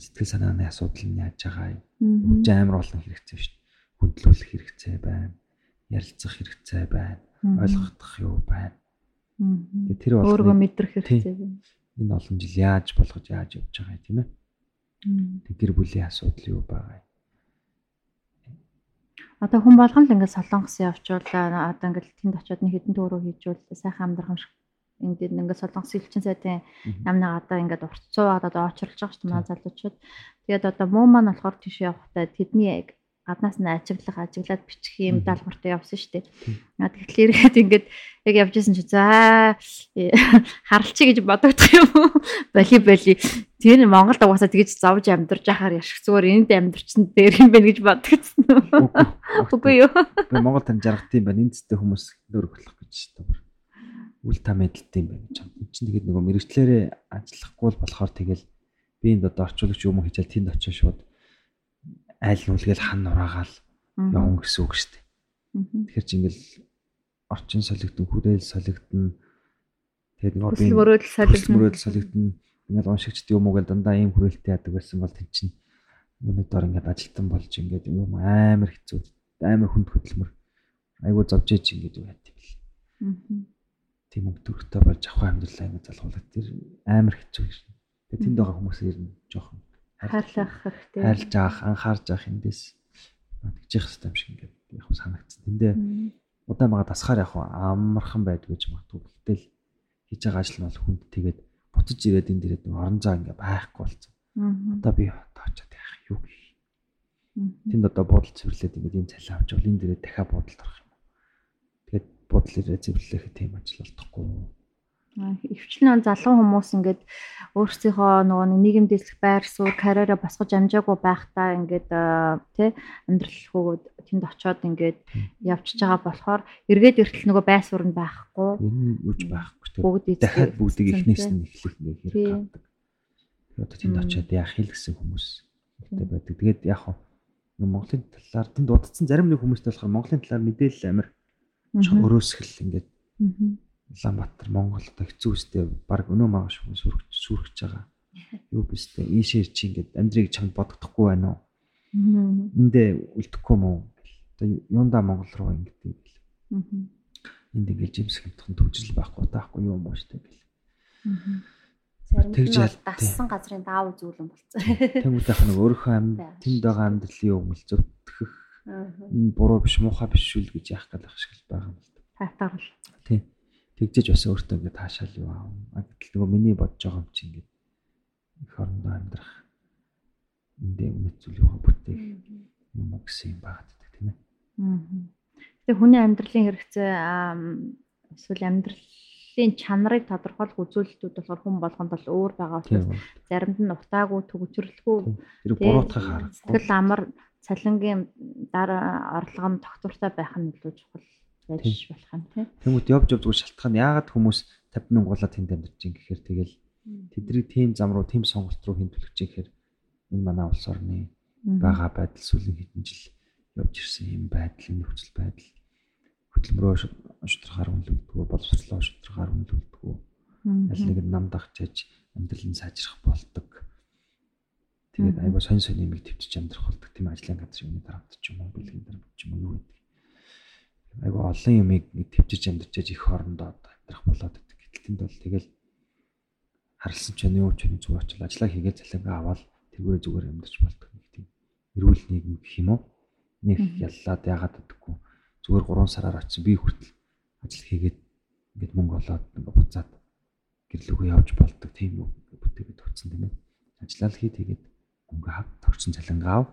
[SPEAKER 2] сэтгэл санааны асуудал нь яаж байгаа юм. Амар болно хэрэгцээ шүү дээ. Хүндлүүлэх хэрэгцээ байна. Ярилцах хэрэгцээ байна. Ойлгох юу байна.
[SPEAKER 1] Тэгээ тэр бол өөрийгөө мэдрэх хэрэгцээ байна.
[SPEAKER 2] Энэ олон жил яаж болгож яаж явж байгаа юм тийм ээ. Тэг гэр бүлийн асуудал юу байгаа юм.
[SPEAKER 1] Одоо хүн болгон л ингээд солонгос явчуулаа одоо ингээд тэнд очиод нэг хэдэн төөрөө хийжүүл сайхан амьдрах юм шиг ингээд ингээд солонгос элчин сайдын намнаа одоо ингээд уртцуу одоо очрлж байгаа шүү дээ манай залуучууд. Тэгээд одоо муу маань болохоор тийш явахдаа тэдний гаднаас нь ажиглах ажиглаад бичих юм даалгавартай явсан шүү дээ. Тэгэхээр ирэхэд ингээд яг явж исэн чи за харалчи гэж бодогдох юм уу? Боли боли. Тэр Монголд угаасаа тэгж зовж амьдарч яхаар яшиг зүгээр энд амьдарчсан дээр юм байна гэж бодогдсон. Үгүй юу?
[SPEAKER 2] Би Монгол тань жаргах тийм байна. Энд зүйтэй хүмүүс дөр болох гэж байна үл та мэдлэлтэй юм байна гэж байна. Энд чинь тэгээд нөгөө мэрэгчлэрээ ажиллахгүй болохоор тэгэл би энд одоо орчуулагч юм хийчихэл тэнд очиж шууд айл нүлгээл хан нураагаал явна гэсэн үг шүү дээ. Тэгэхээр чи ингээл орчин солигдсон, хүрээл солигдсон. Тэгээд нөгөө
[SPEAKER 1] би мөрөөдөл солигдсон.
[SPEAKER 2] Мөрөөдөл солигдсон. Ингээл уншигчд юм уу гэл дандаа ийм хүрээлттэй яадаг байсан бол тэн чинь юуны дор ингээд ажилтан болж ингээд юм амар хэцүү амар хүнд хөдөлмөр айгуу зовж ээж ингээд юу яа гэвэл тийм үг төрхтэй болж авах амьдралаа ингэ залгуулдаг. Тэр амар хэцүү гэж. Тэгээ тэнд байгаа хүмүүс ирнэ жоохон
[SPEAKER 1] хайрлах хэрэгтэй.
[SPEAKER 2] Хайрлаж авах, анхаарж авах эндээс тэгжих хэрэгтэй юм шиг ингээд яг санагдсан. Тэндээ удаан байгаа тасгаар яг амархан байдгүй гэж магадгүй. Гэтэл хийж байгаа ажил нь бол хүнд тэгээд буцаж ирээд энэ дээрээ орон зай ингээ байхгүй болсон. Одоо би очиад яах юу гэх. Тэнд одоо буудал цэвэрлээд ингээ ийм цалин авч бол энэ дээрээ дахиад буудалд орох бодол ирээ зэвэрлэх тийм ажил болдохгүй.
[SPEAKER 1] Өвчлэн залуу хүмүүс ингээд өөрсдийнхөө нөгөө нийгэм дэслэх байр суурь карьераа босгож амжаагүй байхдаа ингээд тий амьдрал хөгөөд тэнд очиод ингээд явчихж байгаа болохоор эргээд эртэл нөгөө байр суурь нь байхгүй.
[SPEAKER 2] Энэ юуж байхгүй. Бүгд дахиад бүгдийг эхнээс нь эхлэх ингээд хэрэг гардаг. Тэгээд одоо тэнд очиод яах хэл гэсэн хүмүүстэй байдаг. Тэгээд яг хөө Монголын талаар тэнд удацсан зарим нэг хүмүүстэй болохоор Монголын талаар мэдээлэл амир өрөөсгөл ингээд Улаанбаатар Монгол одоо хэцүү үстэй баг өнөө маргааш хүмүүс сүргэж сүргэж байгаа. Юу бистэй ийшээ чи ингээд амьдрыг чамд бодогдохгүй байна уу? Эндээ үлдэхгүй мүү? Одоо юундаа Монгол руу ингээд гэл. Энд ингээд жимсгэнтхэн төвжил байхгүй таахгүй юм шүү дээ гэл.
[SPEAKER 1] Тэгж дассан газрын даав зүүлэн болцсон.
[SPEAKER 2] Тэмүүдээх нэг өөрийнхөө амьд тэнд байгаа амьдралын өмнө зөвтгөх Энэ буруу биш муухай биш шүл гэж яах байх шиг л байгаа юм л да.
[SPEAKER 1] Татаарл.
[SPEAKER 2] Тийм. Тэгжэж бас өөртөө ингээд таашаал юу аав. А гэтэл нөгөө миний бодож байгаа юм чи ингээд их орондоо амьдрах эндээ үнэт зүйл юу бүтээх юм уу гэсэн юм байдаг тийм ээ.
[SPEAKER 1] Гэтэ хүний амьдралын хэрэгцээ эсвэл амьдралын чанарыг тодорхойлох үзүүлэлтүүд болохоор хүн болгонд бол өөр байгаа учраас заримд нь утаагүй төгжрөлгүй
[SPEAKER 2] тэр буруутгах арга.
[SPEAKER 1] Тэгэл амар цалингийн дараа орлого нь тогтвортой байх нь илүү чухал байж болох юм тийм.
[SPEAKER 2] Тэмүүт явж явдгүй шалтгаан. Яагаад хүмүүс 50 мянгуулаа тэнд амьдарч ин гэхээр тэгэл тэдний тийм зам руу тийм сонголт руу хинтүүлж гэхээр энэ манай улс орны байгаа байдал сүүлийн хэдэн жил явж ирсэн юм байдал нөхцөл байдал. Хөдөлмөрөө шударгаар үнэлдэггүй боловсрлоо шударгаар үнэлдэггүй аль нэг нам дагчиж амьдрал нь сайжрах болдог Тэгээд айгаа сонь сонь юмыг төвчж амьдрах болдог. Тийм ажлын газар юмны дарамт ч юм уу бэлгийн дарамт ч юм уу юу гэдэг. Айгаа олон юмыг төвчж амьдрчээж их хоорондоо амьдрах болоод байдаг. Гэтэл тэнд бол тэгэл харалсан ч юу ч юм зүгээр очил ажиллаа хийгээд цалингаа аваад тэргүүрээ зүгээр амьдарч болдог нэг тийм эрүүл нийгэм гэх юм уу. нэг яллаад яагаад гэдэггүй зүгээр 3 сараар очив би хүртэл ажил хийгээд ингээд мөнгө олоод ингээд буцаад гэрлүүгөө явж болдог. Тийм үү? Бүтээгээд утсан тийм ээ. Ажиллал хий тэгээд мөнгө хав тогтсон цалингаа ав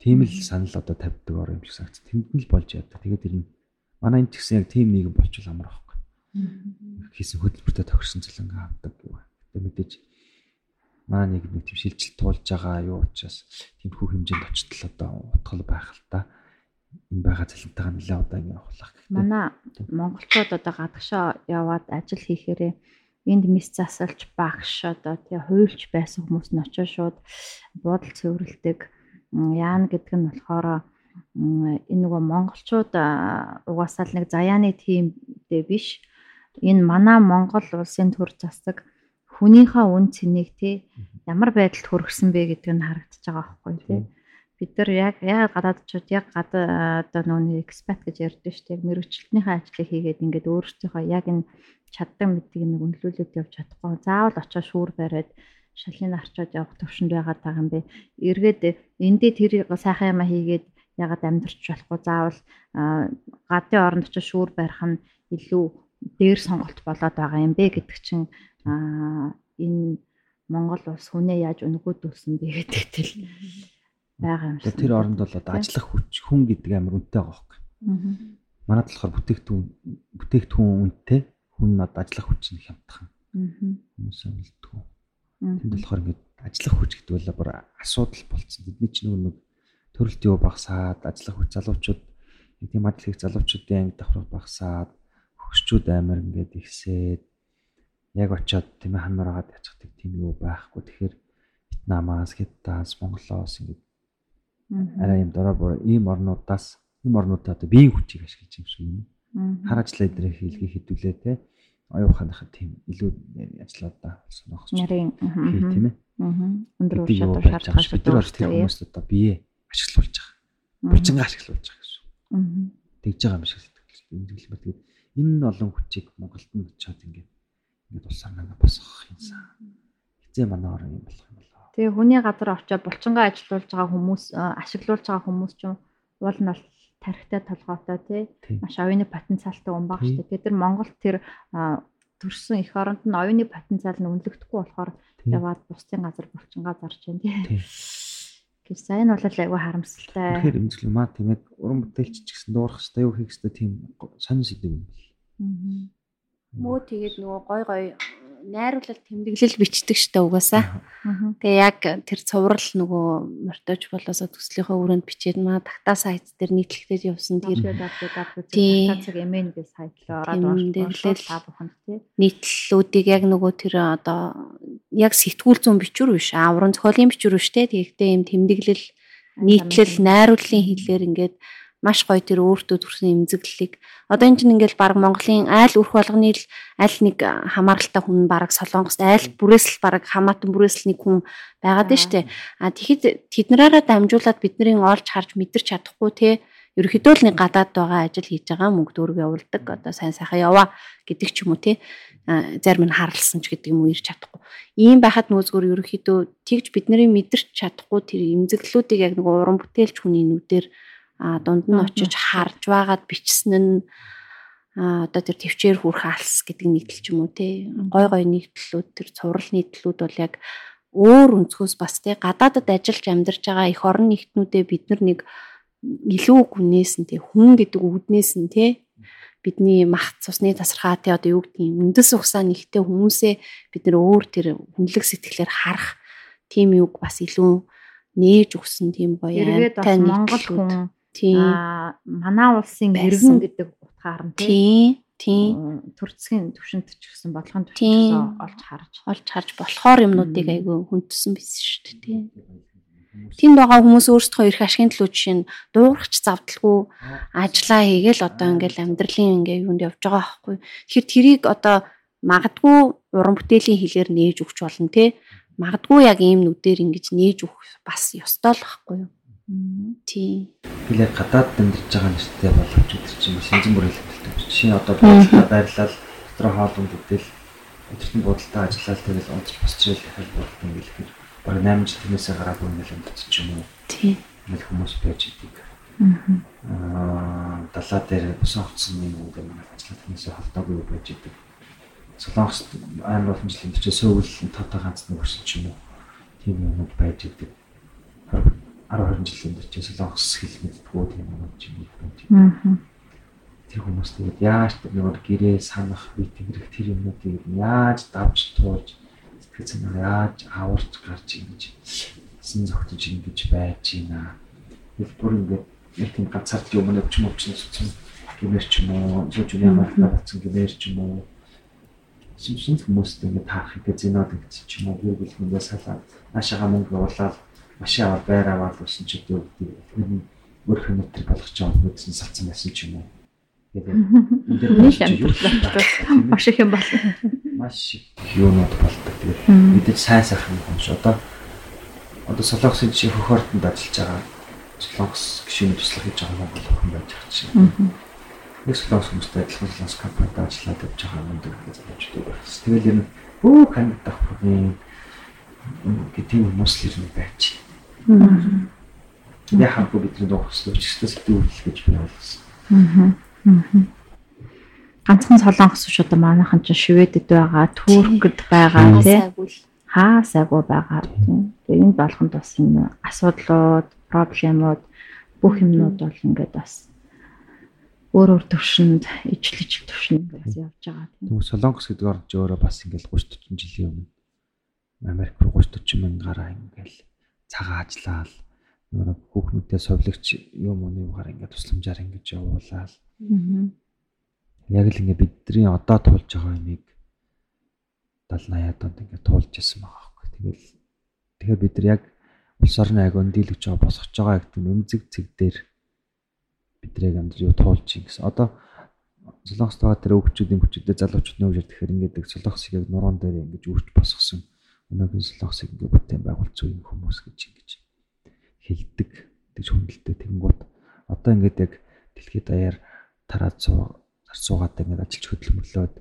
[SPEAKER 2] тийм л санал одоо тавьдаг ор юм шиг санагц тэнд нь л болж яддаг тэгээд тэр нь манай энэ ч гэсэн яг тийм нийгэм болчихвол амар байхгүй хийсэн хөтөлбөртөө тохирсон цалингаа авдаг гэх. Тэгээд мэдээж манай нэг нэг тийм шилжилт туулж байгаа юу учраас тиймэрхүү хэмжээнд очтол одоо утгал байх л та. Энэ байгаа цалинтайгаа нэлээд удаан явах гэх.
[SPEAKER 1] Манай монголчууд одоо гадагшаа яваад ажил хийхээрээ энд мис засалж багш одоо тий хуульч байсан хүмүүс нь очиж шууд буудал цэвэрлдэг. Яана гэдэг нь болохоор энэ нөгөө монголчууд угаасаа л нэг заяаны тимдээ биш. Энэ манай Монгол улсын төр засаг хүнийхээ үн цэнийг тий ямар байдалд хүргэсэн бэ гэдэг нь харагдаж байгаа байхгүй тий. Бид нар яг яг гадаадчууд яг гадаа одоо нүүний экспат гэж ярьдаг шүү дээ. Мэрэгчлэлтнийхээ ажлыг хийгээд ингээд өөрсдийнхөө яг энэ чаддаг мэдгийг нэг үнэлүүлээд явж чадахгүй заавал очиж шүүр бариад шалын арчаад явах төвшөнд байгаад байгаа юм бэ эргээд эндээ тэр сайхан юм хийгээд ягаад амьдрч болохгүй заавал гадны оронд очиж шүүр барих нь илүү дээр сонголт болоод байгаа юм бэ гэдэг чинь энэ Монгол улс хүнээ яаж өнгөөдүүлсэн бэ гэдэг тэл байгаа юм шиг.
[SPEAKER 2] Тэр оронд бол одоо ажиллах хүч хүн гэдэг амар үнэтэй байгаа хөөхгүй. Манайд болохоор бүтээгдэхүүн бүтээгдэхүүн үнэтэй хүн нь одоо ажиллах хүч нь хямдхан. Хүмүүс амлдгүү. Тэнд болохоор ингээд ажиллах хүч гэдэг бол бүр асуудал болцсон. Бидний чинь нэг төрөлт юу багасаад ажиллах хүч залуучууд нэг тийм ажил хийх залуучуудын анги давхрах багасаад хөгшчүүд амар ингээд ихсээд яг очиод тийм ээ ханараад яцдаг тийм юу байхгүй. Тэгэхээр Вьетнамаас, Хятадаас, Монголоос ингээд арай юм дорой бор ийм орнуудаас ийм орнуудаа одоо биеийн хүчийг ашиглаж юм шиг юм. Хар ажиллаа дээр хийлгээ хэдүүлээ те. Оюуханахад тийм илүү ажлуудаа сонирхож
[SPEAKER 1] нарийн
[SPEAKER 2] тийм ээ.
[SPEAKER 1] Өндөр ур чадвар шаардлагатай
[SPEAKER 2] бид нар тэр хүмүүст одоо бие ашиглуулж байгаа. Булчингаа ашиглуулж байгаа гэсэн. Тэгж байгаа юм шиг сэтгэл бат. Тэгээд энэ олон хүчийг Монголд нь очиод ингээд ингээд улсаар нана босгох юмсан. Хизээ манай орон юм болох юм болоо.
[SPEAKER 1] Тэгээ хүний газар очиод булчингаа ажилуулж байгаа хүмүүс ашиглуулж байгаа хүмүүс ч уул нь бол тархитай толгойтой тий маш оюуны потенциалтай хүн баг шүү дээ. Тэгээд тэр Монголд тэр төрсэн их оронд нь оюуны потенциал нь үнэлэгдэхгүй болохоор яваад бусдын газар булчингаа зарж байна тий. Гэвч за энэ бол айгүй харамсалтай.
[SPEAKER 2] Тэгэхээр эмзэглэн маа тийм яг уран бүтээлч ч гэсэн дуурах хэрэгтэй юу хийх хэрэгтэй тийм сонин сэдэв юм бэл.
[SPEAKER 4] Мөө тэгээд нөгөө гой гой найруулал тэмдэглэл бичдэг штэ угаасаа. Тэгээ яг тэр цуврал нөгөө мортож болоосоо төслийнхөө өрөөнд бичээд маа тагтаа сайт дээр нийтлэгдэж явсан тэр
[SPEAKER 1] тагтаацэг эмэн гэж сайтлаа ороод
[SPEAKER 4] тэмдэглэл та буханд тий. Нийтлэлүүдийг яг нөгөө тэр одоо яг сэтгүүл зүүн бичвэр биш аа уран зохиолын бичвэр биш те. Тэгэхдээ юм тэмдэглэл нийтлэл найрууллын хэлээр ингээд маш гоё тэр өөртөө төрсэн эмзэглэлийг. Одоо эн чинь ингээл баг Монголын айл өрх болгоны л аль нэг хамааралтай хүн баг Солонгост айл бүрээс л баг хамаатан бүрээс л нэг хүн байгаад нь штэ. А тэгэхэд тэднэраараа дамжуулаад бидний олж харж мэдэрч чадахгүй те ерөөхдөө л нэг гадаад байгаа ажил хийж байгаа мөнгө дөрөв явуулдаг. Одоо сайн сайхан яваа гэдэг ч юм уу те. Зарим нь харлсан ч гэдэг юм уу ирч чадахгүй. Ийм байхад нөөцгөр ерөөхдөө тэгж бидний мэдэрч чадахгүй тэр эмзэглэлүүдийг яг нэг уран бүтээлч хүний нүдээр а дунд нь очиж харж байгаад бичсэн нь одоо тэр төвчээр хүрх алс гэдэг нийтлэл ч юм уу те? Гой гой нийтлэлүүд тэр цуврал нийтлэлүүд бол яг өөр өнцгөөс бас те? Гадаадад ажиллаж амьдарч байгаа их орон нэгтнүүдээ бид нар нэг илүү гүнээс нь те? Хүн гэдэг үгнээс нь те? Бидний мах цусны тасархаа те? Одоо юу юм үндэс ухсаа нэгтэй хүмүүсээ бид нар өөр тэр хүнлэг сэтгэлээр харах тийм юг бас илүү нээж өгсөн тийм гоё
[SPEAKER 1] амтай Монгол хүн. Аа манай улсын иргэн гэдэг утгаар нь
[SPEAKER 4] тийм. Тийм.
[SPEAKER 1] Төрцгийн төвшөнд ч гэсэн бодлогын төвшөнд олж харж
[SPEAKER 4] олж харж болохоор юмнуудыг айгүй хүндсэн биз шүү дээ тийм. Тэнд байгаа хүмүүс өөрсдөө ирэх ашигын төлөө жишээ нь дуурахч завдалгүй ажиллаа хийгээл одоо ингээл амьдралын ингээ юунд явж байгаа байхгүй. Тэгэхээр тэрийг одоо магадгүй уран бүтээлийн хэлээр нээж өгч болно те. Магадгүй яг ийм нүдээр ингэж нээж өгөх бас ёстой л байхгүй юу? Тийм.
[SPEAKER 2] Яг гадаад амьдарч байгаа нэртэй боловч өдөр чинь шинжэн бүрэл хэмжилдэг. Жишээ нь одоо бодлоо байрлал дотор хоолунд үдэл өдөртөн бодолтой ажиллаад тэгэл унтж босч ирэл дахиад бодлоо ингээл ихээр баг 8 жил тэрнээсээ гараагүй ингээл амьдарч ч юм уу.
[SPEAKER 4] Тийм.
[SPEAKER 2] нэг хүмүүс байж идэг. Аа далаа дээр босоогдсон юм уу гэх манай ажиллаад хүмүүсээ холдоогүй байж идэг. Солонгос амар олон жилийн төч сөүл тото ганц нэг өрсөн ч юм уу. Тийм юмуд байж идэг. 10 20 жилийн төч солонгос хэл мэдтгүү тийм юм байж идэг. Аа тэр хүмүүс тэгээд яаж нэг гэрээ санах бие тэрэг тэр юмнуудыг яаж давж туулж сэтгэл санаа яаж аварч гарч ингэж сэн зогтож ингэж байж гинэ. Тэр бүр ингээд нэг тийм ганцаард юм нэг ч юм уу ч юм гэмэр ч юм уу зөв зөв ямар тавцсан гэмэр ч юм уу. Шин шин хүмүүстэй ингээд таах гэдэг зинод гэж ч юм уу. Гэр бүл хүндээ салаад наашаага мөнгө уулаад машин аваад байр аваад усан ч гэдэг нь өөр хүмүүстэр болгож байгаа гэдсэн салцсан байсан ч юм уу.
[SPEAKER 1] Тэгээд маш их юм бол
[SPEAKER 2] маш их юунууд болдог. Тэгээд мэдээж сайн сайхан юм ш. Одоо одоо солонгосын жишээ хөхөртөнд ажиллаж байгаа. Солонгос гишүүний туслах хийж байгаа Монгол хүн байж байгаа чинь. Нэг солонгос хүмүүстэй адилхан солонгос компанид ажиллаад явж байгаа юм даа гэж боддог байна. Тэгэл нь өө хандах проблем гэдэг юм хүмүүс л ер нь байж. Яхаа бидний дохсож өчсдөө сэтгэл гэж би ойлгосон. Аа
[SPEAKER 1] Ганцхан солонгос биш одоо манайхан ч Шведэд байгаа, Туркд байгаа тий. Хаа сайгүй байгаа тий. Тэгээ энэ болгонд бас энэ асуудлууд, проблемууд бүх юмнууд бол ингээд бас өөр өөр төвшөнд ижлэж төвшөнд бас явж байгаа
[SPEAKER 2] тийм. Тэгвэл солонгос гэдэг орнд ч өөрөө бас ингээд 30 40 жилийн өмнө Америк руу 30 40 мянгаараа ингээд цагаан ажиллаад нөгөө хүүхнүүдэд совлогч юм уу юугаар ингээд тусламжаар ингээд явуулаад Яг л ингээ бидний одоо туулж байгаа юмыг 70 80-аад онд ингээ туулж исэн байгаа байхгүй. Тэгэл тэгэхээр бид нар яг улс орны агуун дийлгэж байгаа босгож байгаа гэдэг нэмзэг цэг дээр бидрийг амд юу туулж гэсэн. Одоо Солонгост байгаа тэр өвчүүдийн хүчтэй залуучууд нөөж ирэхээр ингээд солонгосыг яг нуруунд дээр ингэж үрж босгосон. Өнөөгийн солонгосыг ингээд бүтээн байгуулж зүй хүмүүс гэж ингэж хэлдэг. Тэгж хүндэлдэг тэгэнгүүт одоо ингээд яг дэлхийд даяар тараад суугаад ингээд ажиллаж хөдөлмөрлөөд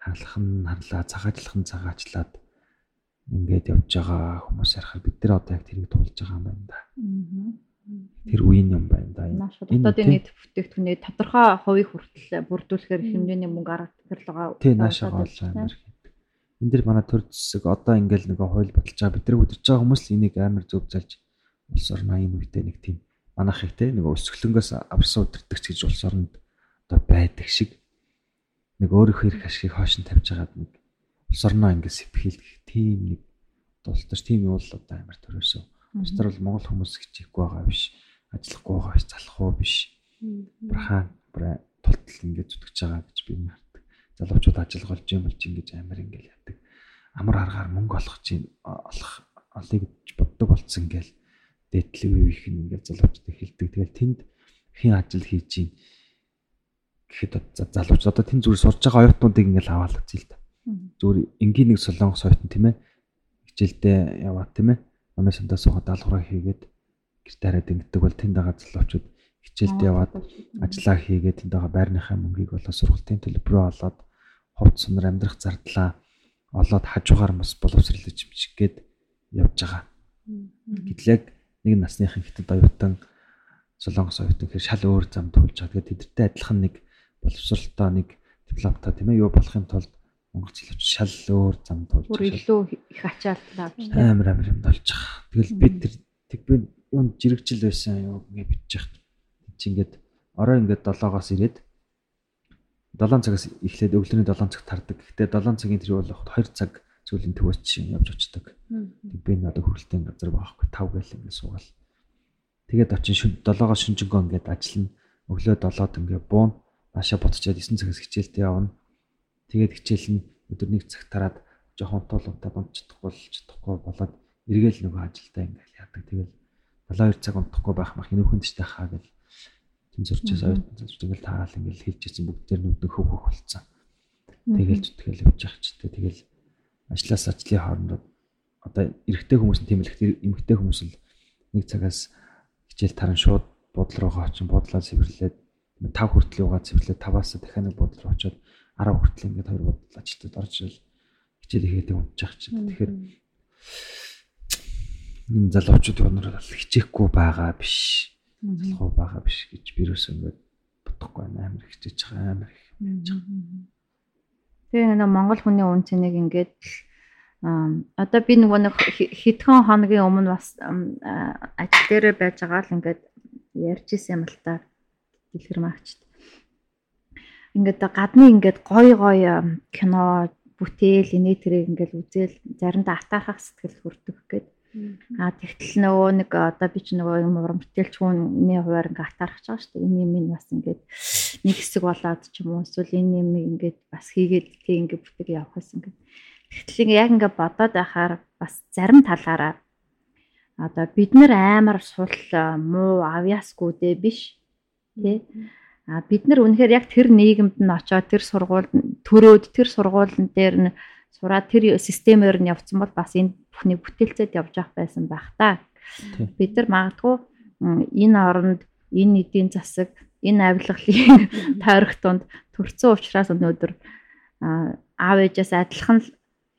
[SPEAKER 2] хаалхан харлаа цагаачлах нь цагаачлаад ингээд явж байгаа хүмүүс ярахаар бид нар одоо яг тэрийг туулж байгаа юм байна да. Тэр үеийн юм байна да.
[SPEAKER 1] Энэ одоо нэг бүтээгдэхүүний тодорхой хувийг хүртэл бүрдүүлэхээр хэмжээний мөнгө арга тэгэхээр
[SPEAKER 2] Тий наашаа болж амар гэдэг. Энд дэр манай төр зэсэг одоо ингээл нэг хууль баталж байгаа бид нар үдирч байгаа хүмүүс л энийг амар зөв залж улс орны энэ үедээ нэг тийм манайх их те нэг өсгөлөнгөөс авсан удирдахч гэж улс оронд одоо байдаг шиг нэг өөрийнхөө эрх ашигыг хойш нь тавьж хагаад нэг улс орноо ингээд сэтгэхэлдэх тийм нэг дултар тийм юм бол одоо амар төрөөсөө. Бусдаар бол монгол хүмүүс хичээхгүй байгаа биш. Ажиллахгүй байгаа биш, залахгүй биш. Брахан бра тултал ингээд зүтгэж байгаа гэж би хардаг. Залуучууд ажил голж юм болж ингэж амар ингээд яадаг. Амар аргаар мөнгө олох чинь олох гэж боддог болцсон ингээл дээдлэг үеийнх нь ингээд залуучууд эхэлдэг. Тэгэл тэнд хин ажил хийж чинь гэхэд залууч одоо тэн зүгээр сурж байгаа оюутнуудыг ингээл аваад үзье л да. Зүгээр энгийн нэг солонгос оюутан тийм ээ. Хичээлдээ яваад тийм ээ. Намаас өндөө суугаад даалгавраа хийгээд гэрт хараад ингэдэг бол тэнд байгаа залуучууд хичээлдээ яваад ажиллаа хийгээд тэнд байгаа байрныхаа мөнгийг болоо сургалтын төлбөрөө олоод ховд сунар амьдрах зардлаа олоод хажуугаар бас боловсролж чимчгээд явж байгаа. Гэтэл яг нэг насныхын хятад оюутан солонгос оюутан гэхээр шал өөр зам тулж байгаа. Тэгээд тэдэртэй адилхан нэг боловсролтой нэг дипломтой тийм ээ юу болохын тулд монгол хэлч шал өөр зам туулж
[SPEAKER 1] бүр илүү их ачаалттай авч
[SPEAKER 2] амар амар юм болж байгаа. Тэгэл бид тэр тэг би юунд жирэгжил байсан юу ингэ бичиж яхад чи ингээд орой ингээд 7-оос ирээд 7 цагаас эхлээд өглөөний 7 цаг тардаг. Гэхдээ 7 цагийн тэр бол 2 цаг зүйлийн төвөөс чинь явж очдог. Тэг би энэ одоо хөрөлтийн газар байхгүй 5 гээл ингээд суугаал. Тэгээд очин 7-оос шүнжэнгөө ингээд ажиллана. Өглөө 7-д ингээд буун наашаа ботчоод 9 цагаас хичээлдээ явна. Тэгээд хичээл нь өдөр нэг цаг тараад жоохон дунд чадахгүй бол чадахгүй болоод эргээл нөгөө ажилдаа ингээл яадаг. Тэгэл 72 цаг унтахгүй байх мах нөхөнд ч тахаа гэл тэнцвэрчээс оюутан зурж ингээл таагаал ингээл хэлжсэн бүгд тэр нүдэн хөв хөв болцсон. Тэгэл зүтгэл явж явах ч тэгэл ажлаас ажлын хоорондоо одоо эрэгтэй хүмүүс нь тийм л эмэгтэй хүмүүс л нэг цагаас хичээл таран шууд буудлын руугаа очин буудлаа сэвэрлээд 5 хүртэл юугаа цэвэрлээ 5-аас дахиад нэг бодол руу очиод 10 хүртэл ингээд хоёр бодол ажилтад орж ирэл хичээл хийгээд унтчих чинь. Тэгэхээр энэ залуучууд өнөр бол хичээхгүй байгаа биш. Залхуу байгаа биш гэж би юус ингээд бодохгүй байна. Амар хичээж байгаа амар их байж байгаа.
[SPEAKER 1] Тэгээ нэг Монгол хүний үн цэнийг ингээд одоо би нөгөө нэг хэдхэн хоногийн өмнө бас ажил дээрээ байж байгаа л ингээд ярьж исэн юм л та дэлгэр магчд. Ингээд гадны ингээд гой гой кино бүтээл инээ тэрэг ингээд үзэл заримдаа атаархах сэтгэл хүрдэг гэдэг. А тэгтэл нөгөө нэг одоо би ч нөгөө юм уран бүтээлч хүний хуваар ингээ атаарч байгаа шүү дээ. Энэ юм нь бас ингээд нэг хэсэг болоод ч юм уу эсвэл энэ юм ингээд бас хийгээд тэг ингээ бүтэг явах гэсэн ингээд. Тэгтэл ингээ яг ингээ бодоод байхаар бас зарим талаараа одоо бид нар амар сул муу авьяасгүй дээ биш тий. А бид нар үнэхээр яг тэр нийгэмд нь очоод тэр сургуульд төрөөд тэр сургуулийн дээр нь сураад тэр системээр нь явцсан бол бас энэ бүхний бүтээлцэд явж явах байсан байх та. Бид нар магадгүй энэ оронд энэ эдийн засаг энэ авилгалын тойрог тунд төрцөн учраас өнөөдөр аав ээжээс адилхан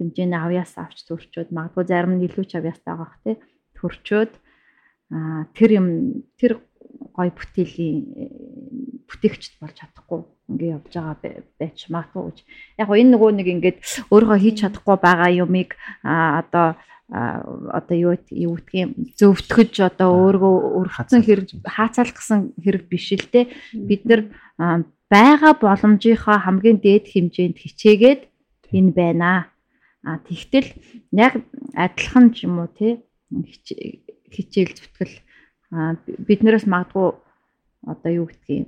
[SPEAKER 1] хэмжээний авьяас авч төрчөөд магадгүй зарим нь илүү ч авьяастай байгаа бах тий төрчөөд тэр юм тэр гой бүтээлийн бүтээгчд болж чадахгүй ингээ явж байгаа байж магадгүй. Яг энэ нөгөө нэг ингээд өөрөө хийж чадахгүй байгаа юмыг одоо одоо юу юу гэдгийг зөвтгөж одоо өөргөө өргөцсөн хэрэг хаацаалах гэсэн хэрэг биш л те бид нар байгаа боломжийнхаа хамгийн дээд хэмжээнд хичээгээд энэ байна. А тэгтэл яг адилхан ч юм уу те хичээл зүтгэл биднээс магадгүй одоо юу гэдгийг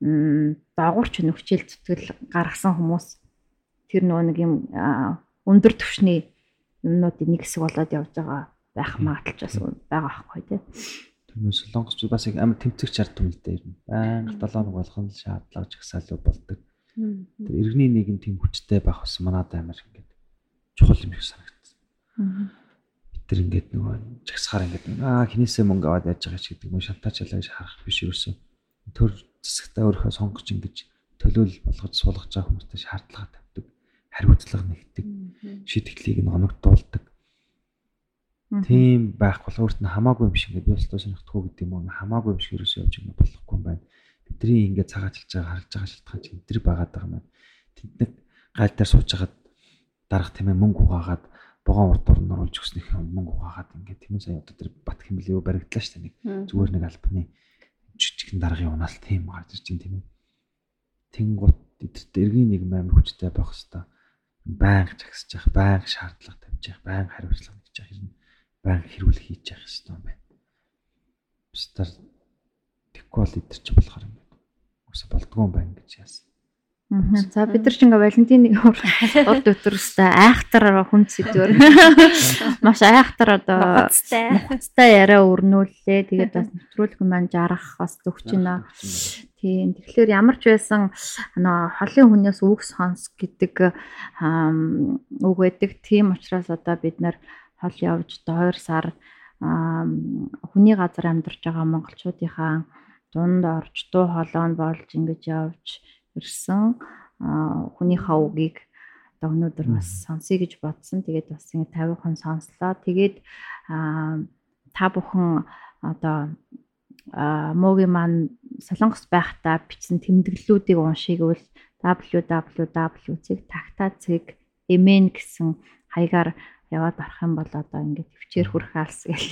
[SPEAKER 1] доогуурч нөхцөл зүтгэл гаргасан хүмүүс тэр нөгөө нэг юм өндөр түвшний юмнуудын нэг хэсэг болоод явж байгаа байх магадлал бас байгаа байхгүй тий.
[SPEAKER 2] Тэрнээс солонгосчууд бас их амар тэмцэх чард юм л дээ. Байнга 7 хоног болгон шаардлага жагсаалуу болдог. Тэр иргэний нийгэм тийм хүчтэй байх бас манад амар ингээд чухал юм шиг санагдсан. Бид тэр ингээд нөгөө жагсахаар ингээд аа хинээсээ мөнгө аваад яаж байгаа ч гэдэг юм шантаач ялаа гэж харах биш юусэн. Төр засагтаа өөрийнхөө сонгож ингэж төлөөлөл болгож суулгаж байгаа хүмүүстэй шаардлага тавьдаг, хариуцлага нэгдэг, шийтгэлийг нь оногдуулдаг. Тийм байх бол өөрт нь хамаагүй юм шиг ингээд би бас сонирхдаггүй гэдэг юм уу хамаагүй юм шиг ерөөсөө явж байгаа болохгүй юм байна. Бидний ингээд цагаажилж байгаа харж байгаа шалтгаан чинь энэ байгаад байгаа юм. Тэнд гайл дээр сууж хагаад дарах тийм ээ мөнгө угаагаад богоон урд орн оруулж өгснөх юм мөнгө угаагаад ингээд тийм сая одоо тэр бат хэмлэв баригдлаа шүү дээ нэг зүгээр нэг албаны жижигхэн даргын унаалт тийм гарч ирж байна тийм ээ. Тэнгууд эдэрт эргийн нэг амар хүчтэй байх хэвээр байнга жагсаж явах, байнга шаардлага тавьж явах, байнга хариуцлага хийж явах юм байнга хэрүүл хийж явах хэрэгтэй юм байна. Бистар тэггүй бол эдэр чи болохоор юм байна. Үсэ болдгоо юм байна гэж яасан.
[SPEAKER 1] За бид нар ч ингээ Валентины урд өдрөстэй айхтар хүн сэдвэр маш айхтар одоо мухацтай яриа өрнүүллээ. Тэгээд бас нэвтрүүлэх юм маань жарах бас төгч байна. Тийм. Тэгэхээр ямар ч байсан нөө холын хүнээс үг сонс гэдэг үг байдаг. Тийм учраас одоо бид нар хол явж одоо 2 сар хүний газар амьдарч байгаа монголчуудынхаа дунд орж дуу хоолойн болж ингэж явж ирсэн хүнийхээ үгийг одоо өнөөдөр бас сонсъё гэж бодсон. Тэгээд бас ингэ 50хан сонслоо. Тэгээд та бүхэн одоо муугийн маань солонгос байхдаа бичсэн тэмдэглэлүүдийг уншигвал www.tagta.mn гэсэн хаягаар яваад орох юм бол одоо ингээд төвчээр хүрэх алс гэл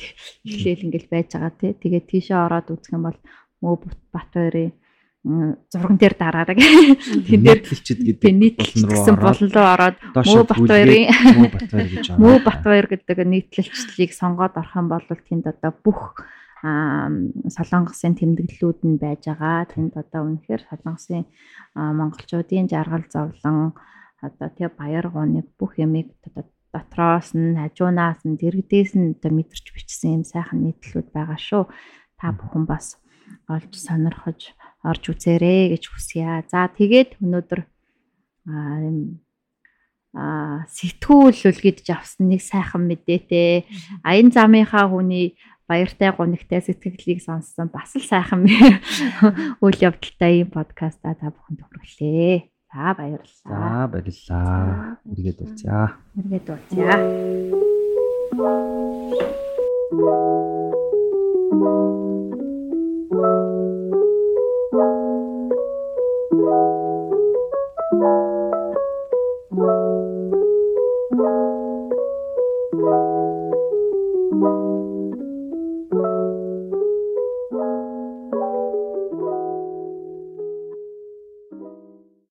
[SPEAKER 1] эхлээл ингээд байж байгаа тий. Тэгээд тийшээ ороод үзэх юм бол мөө Батбаярын зурган дээр дараараг. Тэн дээр
[SPEAKER 2] хэлчихэд гэдэг
[SPEAKER 1] нийтлэлсэн болон руу ороод Мөө Батбаярын
[SPEAKER 2] Мөө Батбаяр
[SPEAKER 1] гэдэг нийтлэлчлийг сонгоод орох юм бол тэнд одоо бүх солонгосын тэмдэглэлүүд нь байж байгаа. Тэнд одоо үнэхээр солонгосын монголчуудын жаргал зовлон одоо тэг баяр гооныг бүх ямиг дотроос нь хажуунаас нь дэрэгдээс нь одоо мэдэрч бичсэн юм сайхан нийтлүүд байгаа шүү. Та бүхэн бас олж сонирхож орж үзээрэй гэж хүсье. За тэгээд өнөөдөр а сэтгүүл үлгэж авсан нэг сайхан мэдээтэй аян замынхаа хүний баяртай гонигтай сэтгэлийг сонссон бас л сайхан үйл явдалтай юм подкаста та бүхэнд хүргэлээ. За баярлалаа.
[SPEAKER 2] За баярлалаа. Эргээд уулзъя.
[SPEAKER 1] Эргээд уулзъя.
[SPEAKER 3] Thank you.